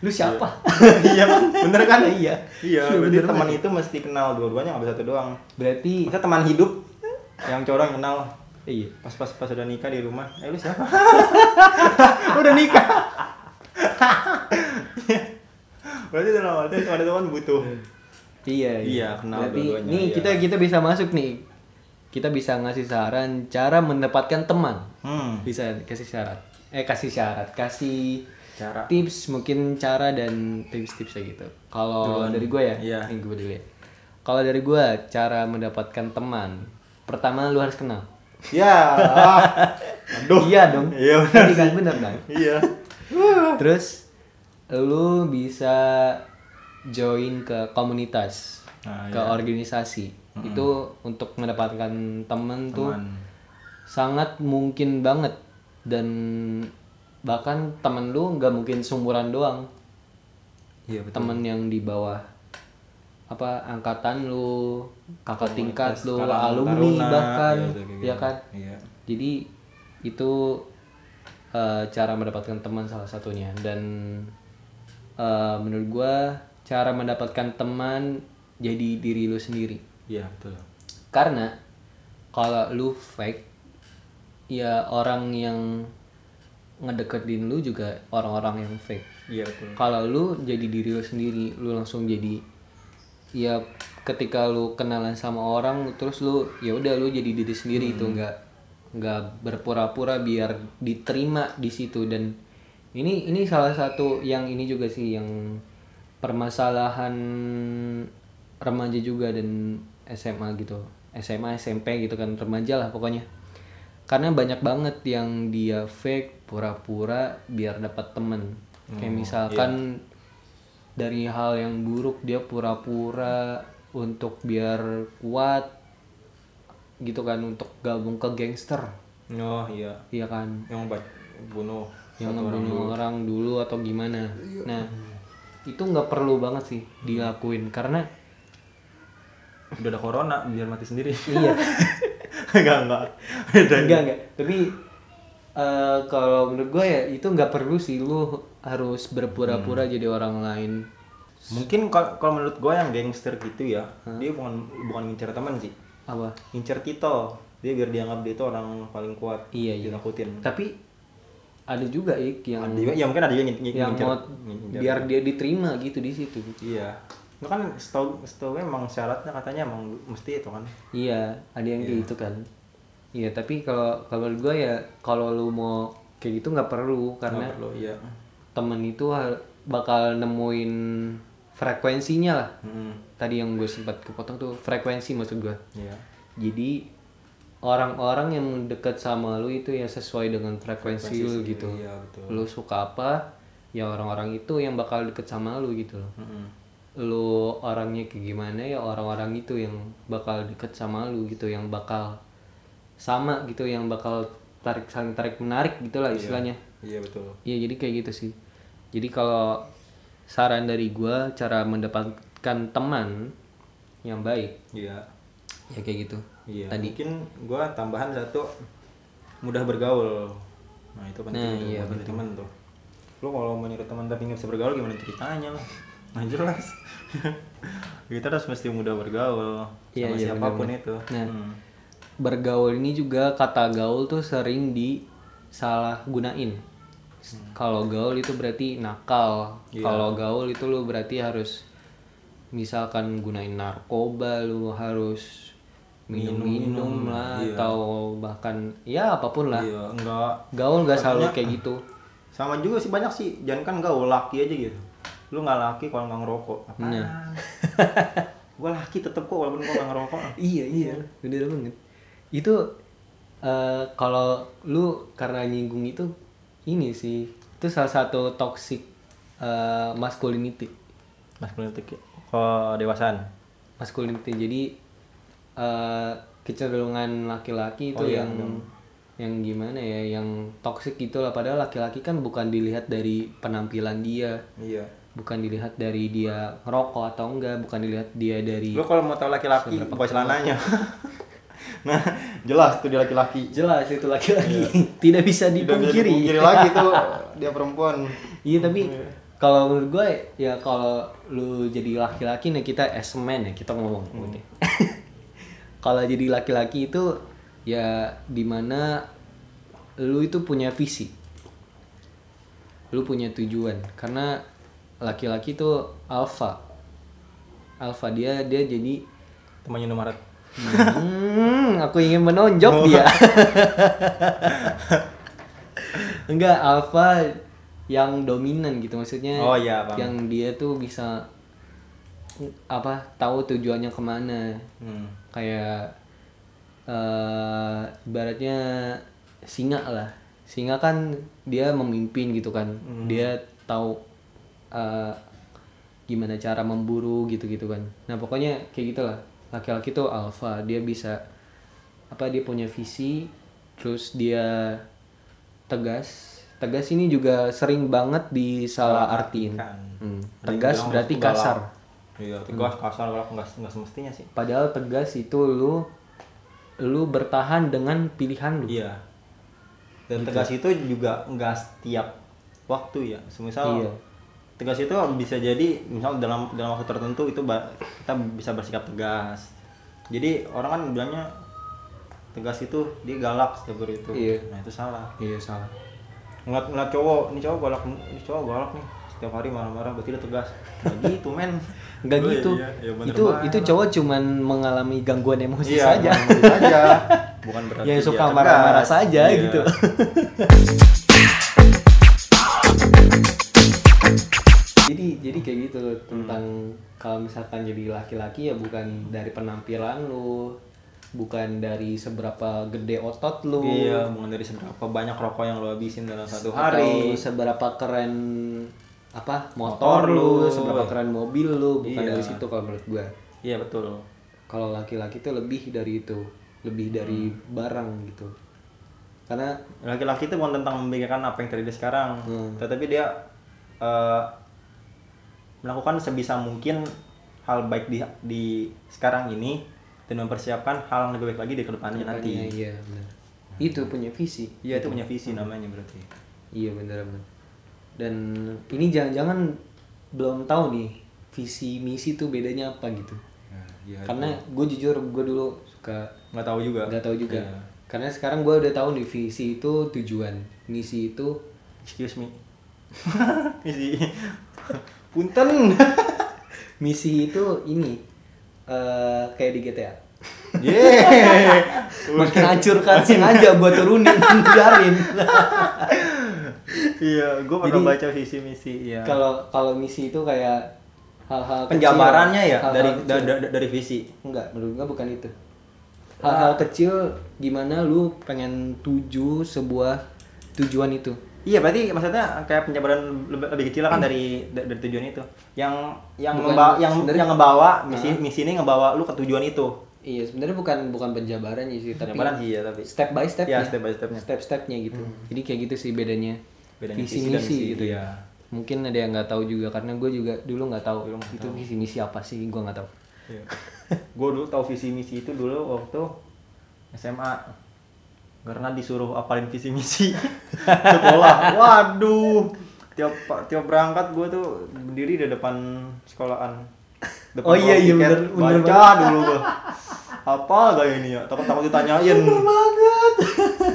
lu siapa? [LAUGHS] Iya bener kan? Iya. Iya berarti teman itu mesti kenal dua-duanya nggak bisa satu doang. Berarti masa teman hidup [LAUGHS] yang cowok yang kenal. Iya. Pas pas pas udah nikah di rumah. Eh lu siapa? [LAUGHS] Udah nikah? Berarti dalam arti teman itu kan butuh. Iya, Iya, kenal Berarti dua-duanya, nih iya. kita kita bisa masuk nih. Kita bisa ngasih saran cara mendapatkan teman. hmm. Bisa kasih syarat. Eh kasih syarat, kasih cara tips mungkin cara dan tips-tipsnya gitu. Kalau dari gue ya, Iya. nih gue dulu ya. Kalau dari gue cara mendapatkan teman, pertama lu harus kenal. ya [LAUGHS] aduh Iya dong. Iya, Tadi kan bener dong. iya [LAUGHS] Terus lu bisa join ke komunitas, Nah, ke iya. organisasi. Itu untuk mendapatkan temen tuh teman sangat mungkin banget dan bahkan temen lu nggak mungkin seumuran doang. iya betul Temen yang di bawah apa angkatan lu, kakak tingkat lu, alumni Taruna, bahkan, ya gitu. kan? iya Jadi itu eh, cara mendapatkan teman salah satunya dan eh, menurut gua cara mendapatkan teman jadi diri lu sendiri. iya betul Karena kalau lu fake ya orang yang ngedeketin lu juga orang-orang yang fake. iya betul. Kalau lu jadi diri lu sendiri, lu langsung jadi ya ketika lu kenalan sama orang terus lu ya udah lu jadi diri sendiri itu nggak nggak berpura-pura biar diterima di situ. Dan ini ini salah satu yang ini juga sih yang permasalahan remaja juga dan SMA gitu. SMA SMP gitu kan remaja lah pokoknya. Karena banyak banget yang dia fake pura-pura biar dapat temen. Kayak misalkan dari hal yang buruk dia pura-pura untuk biar kuat gitu kan untuk gabung ke gangster. Oh iya. Iya kan? Yang bunuh yang satu orang ngebunuh orang dulu atau gimana. Nah itu nggak perlu banget sih dilakuin karena udah ada corona biar mati sendiri. Iya. [LAUGHS] Enggak enggak enggak enggak tapi eh, kalau menurut gue ya itu nggak perlu sih lu harus berpura-pura jadi orang lain. Mungkin kalau menurut gue yang gangster gitu ya dia bukan bukan ngincer teman sih. Apa? Ngincer titel dia biar dianggap dia itu orang paling kuat Iya, iya. ditakutin. Tapi ada juga ik yang Ada ya mungkin ada juga ngin- yang ngincer, mau ngincer. biar dia diterima gitu di situ. Iya. Itu kan setahu setahu emang syaratnya katanya emang mesti itu kan? Iya ada yang kayak gitu kan iya tapi kalau kalau menurut gue ya kalau lu mau kayak gitu nggak perlu karena Nggak perlu iya. temen itu bakal nemuin frekuensinya lah. Hmm, tadi yang gue sempat kepotong tuh frekuensi maksud gue iya. Jadi orang-orang yang deket sama lu itu ya sesuai dengan frekuensi, lu gitu. iya betul. Lu suka apa ya orang-orang itu yang bakal deket sama lu gitu loh. Mm-mm. lu orangnya kayak gimana ya orang-orang itu yang bakal deket sama lu gitu yang bakal sama gitu yang bakal tarik saling tarik menarik gitulah istilahnya iya betul Iya jadi kayak gitu sih. Jadi kalau saran dari gua cara mendapatkan teman yang baik iya ya kayak gitu. iya Tadi. mungkin gue tambahan satu mudah bergaul nah itu penting Nah, iya, buat teman tuh lu kalau mau nyari teman tapi nggak bisa bergaul gimana ceritanya lah nah jelas [LAUGHS] kita harus mesti mudah bergaul Iya, sama iya, siapa pun benar-benar. itu Nah. Hmm. Bergaul ini juga kata gaul tuh sering disalah gunain. Kalau gaul itu berarti nakal. Iya. Kalau gaul itu lu berarti harus misalkan gunain narkoba lu harus minum-minum lah iya. atau bahkan ya apa pun lah. iya enggak Gaul gak selalu kayak gitu. sama juga sih banyak sih jangan kan gaul laki aja gitu lu nggak laki kalau nggak ngerokok apaan [LAUGHS] Nah. gue laki tetep kok walaupun gue nggak ngerokok Iya iya, bener banget. Itu eh, kalau lu karena nyinggung itu ini sih, itu salah satu toxic eh, masculinity. masculinity kok dewasaan? Masculinity. Jadi eh, kecenderungan laki-laki itu Oh, iya, yang bener. yang gimana ya, yang toxic gitu lah. Padahal laki-laki kan bukan dilihat dari penampilan dia, iya. Bukan dilihat dari dia ngerokok atau enggak, bukan dilihat dia dari lu kalau mau tahu laki-laki buka celananya [LAUGHS] nah jelas tuh dia laki-laki. Jelas itu laki-laki. [LAUGHS] Tidak bisa Tidak bisa dipungkiri. dipungkiri lagi tuh [LAUGHS] dia perempuan. Iya tapi kalau menurut gue ya kalau lu jadi laki-laki nih kita as a man ya kita ngomong. Oke. [LAUGHS] kalau jadi laki-laki itu ya di mana lu itu punya visi, lu punya tujuan. Karena laki-laki itu alpha, alpha dia dia jadi temannya Indomaret Hmm, aku ingin menonjok dia. [LAUGHS] Enggak, alpha yang dominan gitu maksudnya. Oh, iya, Bang. Yang dia tuh bisa apa tahu tujuannya ke mana hmm. kayak eh ibaratnya singa lah singa kan dia memimpin gitu kan dia tahu eh, gimana cara memburu gitu gitu kan nah pokoknya kayak gitulah laki-laki tuh alpha dia bisa apa dia punya visi terus dia tegas. Tegas ini juga sering banget disalah artiin. Hmm, tegas berarti kasar. Iya tegas kasar galak nggak nggak semestinya sih. Padahal tegas itu lu lu bertahan dengan pilihan lu. iya. Dan tegas itu juga nggak setiap waktu ya. Semisal Iya. Tegas itu bisa jadi misal dalam dalam waktu tertentu itu kita bisa bersikap tegas jadi orang kan bilangnya tegas itu dia galak seperti itu Iya. nah itu salah Iya salah. ngeliat ngeliat cowok ini cowok galak ini cowok galak nih setiap hari marah-marah berarti dia tegas nggak [LAUGHS] gitu men Enggak Oh, gitu. iya, iya, bener itu itu cowok cuman mengalami gangguan emosi iya, saja. bukan saja [LAUGHS] bukan berarti dia suka marah-marah saja Iya. gitu. [LAUGHS] jadi kayak gitu loh, tentang kalau misalkan jadi laki-laki ya bukan dari penampilan lu, bukan dari seberapa gede otot lu. iya bukan dari seberapa banyak rokok yang lo habisin dalam satu atau hari seberapa keren apa Motor motor, lu, lu. seberapa keren mobil lu, bukan Iya. dari situ kalau menurut gua. iya betul Kalau laki-laki itu lebih dari itu, lebih dari Hmm. barang gitu. Karena laki-laki itu bukan tentang memikirkan apa yang terjadi sekarang Hmm. tetapi dia eh, melakukan sebisa mungkin hal baik di di sekarang ini dan mempersiapkan hal yang lebih baik lagi di ke depannya nanti. Makanya, iya benar. Itu punya visi. iya itu punya visi namanya berarti. Iya benar benar. Dan ini jangan-jangan belum tahu nih visi misi tuh bedanya apa gitu. Ya, iya, karena gue jujur gue dulu suka nggak tahu juga. nggak tahu juga. Iya. karena sekarang gue udah tahu nih visi itu tujuan misi itu excuse me. [LAUGHS] Misi punten. [LAUGHS] Misi itu ini eh kayak di GTA yeah. [LAUGHS] Makin hancur kan sengaja gue turunin [LAUGHS] biarin. Iya gue pernah Jadi- baca visi misi ya kalau kalau misi itu kayak hal-hal kecil, penjabarannya ya? Hal-hal dari kecil. da- da- dari visi? Enggak menurut gue bukan itu. Hal-hal kecil gimana lu pengen tuju sebuah tujuan itu Iya berarti maksudnya kayak penjabaran lebih, lebih kecil kan dari da- dari tujuan itu. Yang yang Bukan, ngebawa yang yang ngebawa misi misi ini ngebawa lu ke tujuan itu. iya sebenarnya bukan bukan penjabarannya sih tapi Penjabaran sih ya tapi step by step ya step by stepnya. step stepnya gitu jadi kayak gitu sih bedanya Bedanya visi misi misi gitu itu ya ya. mungkin ada yang nggak tahu juga karena gue juga dulu nggak tahu Dulu nggak itu visi misi apa sih gue nggak tahu Iya. [LAUGHS] gue dulu tahu visi misi itu dulu waktu SMA karena disuruh apalin visi misi [LAUGHS] sekolah. Waduh, tiap tiap berangkat gue tuh berdiri di depan sekolahan. Depan Oh iya, iya, bener- bener baca dulu gue. Apa gak ini ya? Takut takut ditanyain. banget.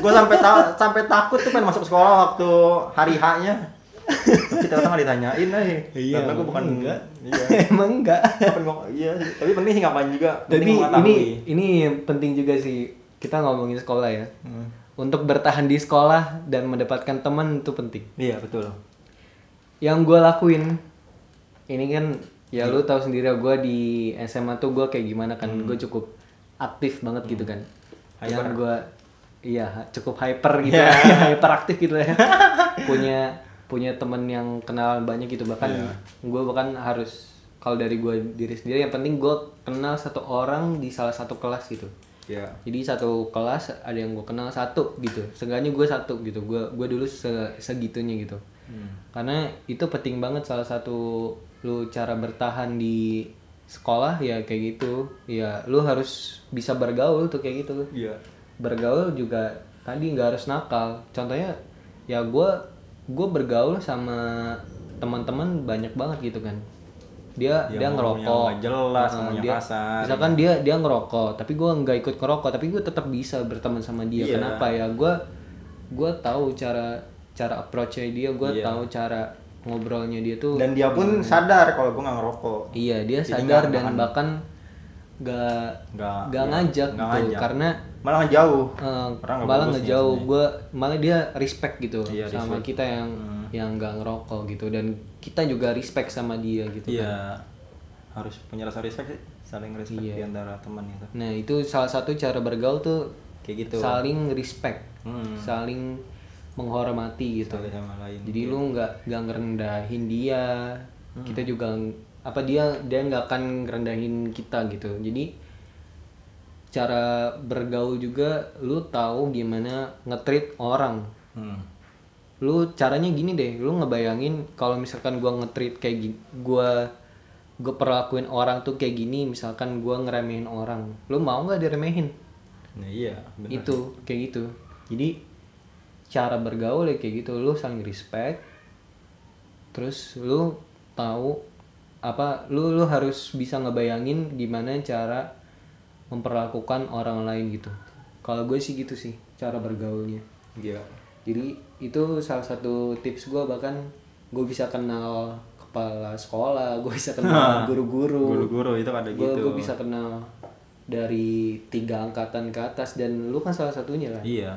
gue sampai ta- sampai takut tuh pengen masuk sekolah waktu hari H-nya. Tapi ternyata nggak ditanyain aja. Iya, Karena gue bukan enggak. Iya. [LAUGHS] emang enggak iya, tapi penting sih ngapain juga. tapi ini ini penting juga sih kita ngomongin sekolah ya Hmm. untuk bertahan di sekolah dan mendapatkan teman itu penting Iya betul. yang gue lakuin ini kan ya lu tahu sendiri gue di SMA tuh gue kayak gimana kan gue cukup aktif banget gitu kan yang Hyper. gue iya cukup hyper gitu Iya. [LAUGHS] ya hyper aktif gitu ya punya punya temen yang kenalan banyak gitu bahkan Iya. gue bahkan harus kalau dari gue diri sendiri yang penting gue kenal satu orang di salah satu kelas gitu Iya. jadi satu kelas ada yang gue kenal satu gitu. Seenggaknya gue satu gitu. Gue gue dulu se- segitunya gitu. Karena itu penting banget salah satu lu cara bertahan di sekolah ya kayak gitu. Ya lu harus bisa bergaul tuh kayak gitu. Iya. bergaul juga tadi nggak harus nakal. Contohnya ya gue gue bergaul sama teman-teman banyak banget gitu kan dia Yang dia ngerokok jelas, Nah, dia, kasar. misalkan dia dia ngerokok tapi gue nggak ikut ngerokok tapi gue tetap bisa berteman sama dia Iya. kenapa ya gue gue tahu cara cara approach-nya dia gue Iya. tahu cara ngobrolnya dia tuh Dan dia pun sadar kalau gue nggak ngerokok. iya dia Jadi sadar nggak- dan nggak- bahkan gak Nggak gak iya, ngajak nggak gitu ngajak. karena Malah ngejauh. nggak malah ngejauh gue malah dia respect gitu Iya, sama respect. kita yang Hmm. yang nggak ngerokok gitu dan kita juga respect sama dia gitu kan. Iya. Harus punya rasa respect sih, saling respect Iya. di antara teman itu. nah itu salah satu cara bergaul tuh Kayak gitu. saling respect Hmm. saling menghormati gitu Satu sama lain. jadi lu nggak nggak ngerendahin dia Hmm. kita juga apa dia dia nggak akan ngerendahin kita gitu jadi cara bergaul juga lu tahu gimana ngetreat orang Hmm. Lu caranya gini deh lu ngebayangin kalau misalkan gua ngetreat kayak gini gua gue perlakuin orang tuh kayak gini misalkan gua ngeremehin orang lu mau nggak diremehin Nah, iya, benar. itu kayak gitu jadi cara bergaul ya kayak gitu lu saling respect terus lu tahu apa lu lu harus bisa ngebayangin gimana cara memperlakukan orang lain gitu kalau gue sih gitu sih cara bergaulnya Iya. jadi itu salah satu tips gue bahkan gue bisa kenal kepala sekolah [LAUGHS] gue bisa kenal guru-guru. Guru-guru itu ada gue gitu. bisa kenal dari tiga angkatan ke atas dan lu kan salah satunya kan? Iya.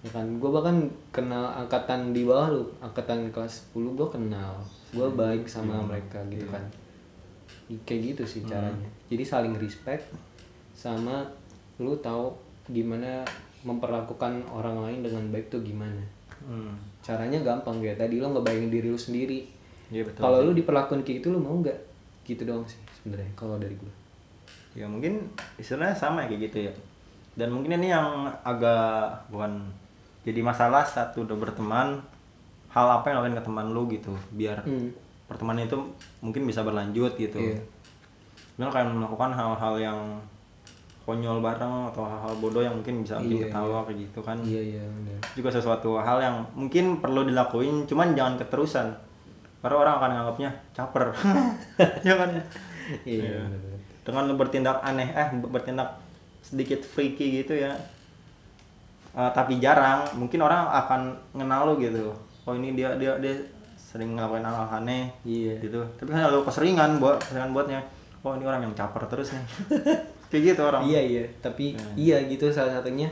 ya kan? Gue bahkan kenal angkatan di bawah lu angkatan kelas 10 gue kenal. Gue baik sama mereka gitu kan? Kayak gitu sih caranya. Jadi saling respect sama lu tahu gimana memperlakukan orang lain dengan baik tuh gimana Hmm. caranya gampang kayak tadi lo ngebayangin diri lu sendiri Iya betul. kalau lu diperlakukan kayak gitu lu mau nggak gitu doang sih sebenarnya kalau dari gue ya mungkin istilahnya sama ya kayak gitu ya dan mungkin ini yang agak bukan jadi masalah saat udah berteman hal apa yang lakuin ke teman lu gitu biar Hmm. pertemanan itu mungkin bisa berlanjut gitu Iya. Kayak melakukan hal-hal yang konyol bareng atau hal-hal bodoh yang mungkin bisa bikin Iya, ketawa kayak gitu kan. Iya iya benar juga sesuatu hal yang mungkin perlu dilakuin cuman jangan keterusan. Karena orang akan nganggapnya caper. [LAUGHS] Ya kan? Iya. dengan lu bertindak aneh eh bertindak sedikit freaky gitu ya. Eh, tapi jarang mungkin orang akan kenal lu gitu. Oh ini dia dia dia sering ngelakuin hal aneh Iya. gitu. Tapi kan lu keseringan buat keseringan buatnya. Oh ini orang yang caper terus nih [LAUGHS] kayak gitu orang Iya iya, tapi iya gitu salah satunya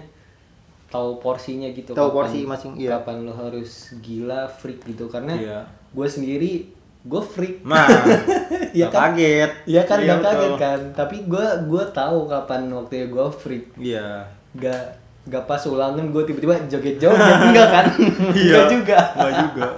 tahu porsinya gitu. Tahu porsi masing- iya. Kapan lo harus gila freak gitu karena Iya. gue sendiri gue freak. nah [LAUGHS] Iya nggak kan? kaget Iya kan Iya, gak kaget betul. kan, tapi gue gue tahu kapan waktunya gue freak. iya Gak gak pas ulangan gue tiba-tiba joget-joget [LAUGHS] enggak kan? Enggak juga. Iya. Nggak juga.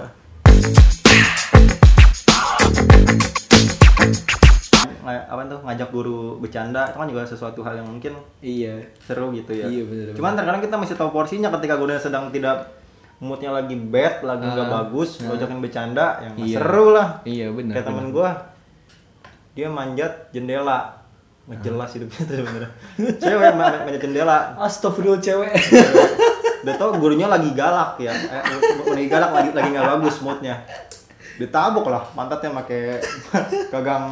Apa tuh ngajak guru bercanda itu kan juga sesuatu hal yang mungkin Iya. seru gitu ya. Iya, bener, Cuman terkadang kita masih tahu porsinya ketika gurunya sedang tidak moodnya lagi bad, lagi nggak Ah, bagus, ngajakin bercanda, yang Iya. seru lah. Iya benar. Kayak temen gua, dia manjat jendela, nggak jelas hidupnya tuh sebenarnya. Cewek ma- manjat jendela, Astagfirullah cewek. udah tau gurunya lagi galak ya eh, lagi galak lagi lagi nggak bagus moodnya ditabuk lah pantatnya pakai [LAUGHS] gagang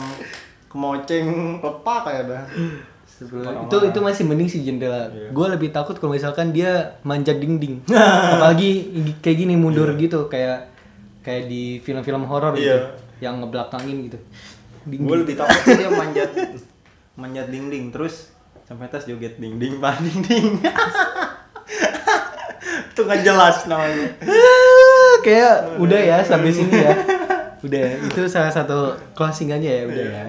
kemoceng lepak kayak dah itu itu masih mending sih jendela. Iya. Gue lebih takut kalau misalkan dia manjat dinding. [LAUGHS] Apalagi kayak gini mundur gitu kayak kayak di film-film horor gitu Iya. yang ngebelakangin gitu. Gue lebih takut dia manjat manjat dinding terus sampai tas joget dinding [LAUGHS] pak dinding itu nggak jelas namanya [LAUGHS] kayak udah ya sampai sini ya. Udah ya. itu salah satu closing aja ya udah ya.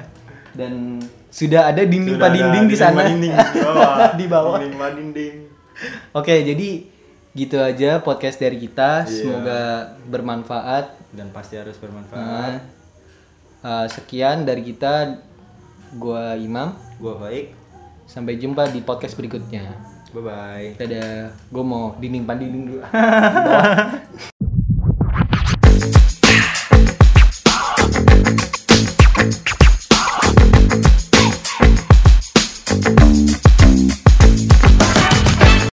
Dan sudah ada dinding Sudah pak ada dinding di sana. dinding [LAUGHS] di bawah Di bawah. dinding pak dinding Oke, jadi gitu aja podcast dari kita. Iya. Semoga bermanfaat. dan pasti harus bermanfaat Nah, uh, sekian dari kita. Gua Imam. gue baik Sampai jumpa di podcast berikutnya. bye bye Dadah. Gue mau dinding pan dinding dulu. [LAUGHS]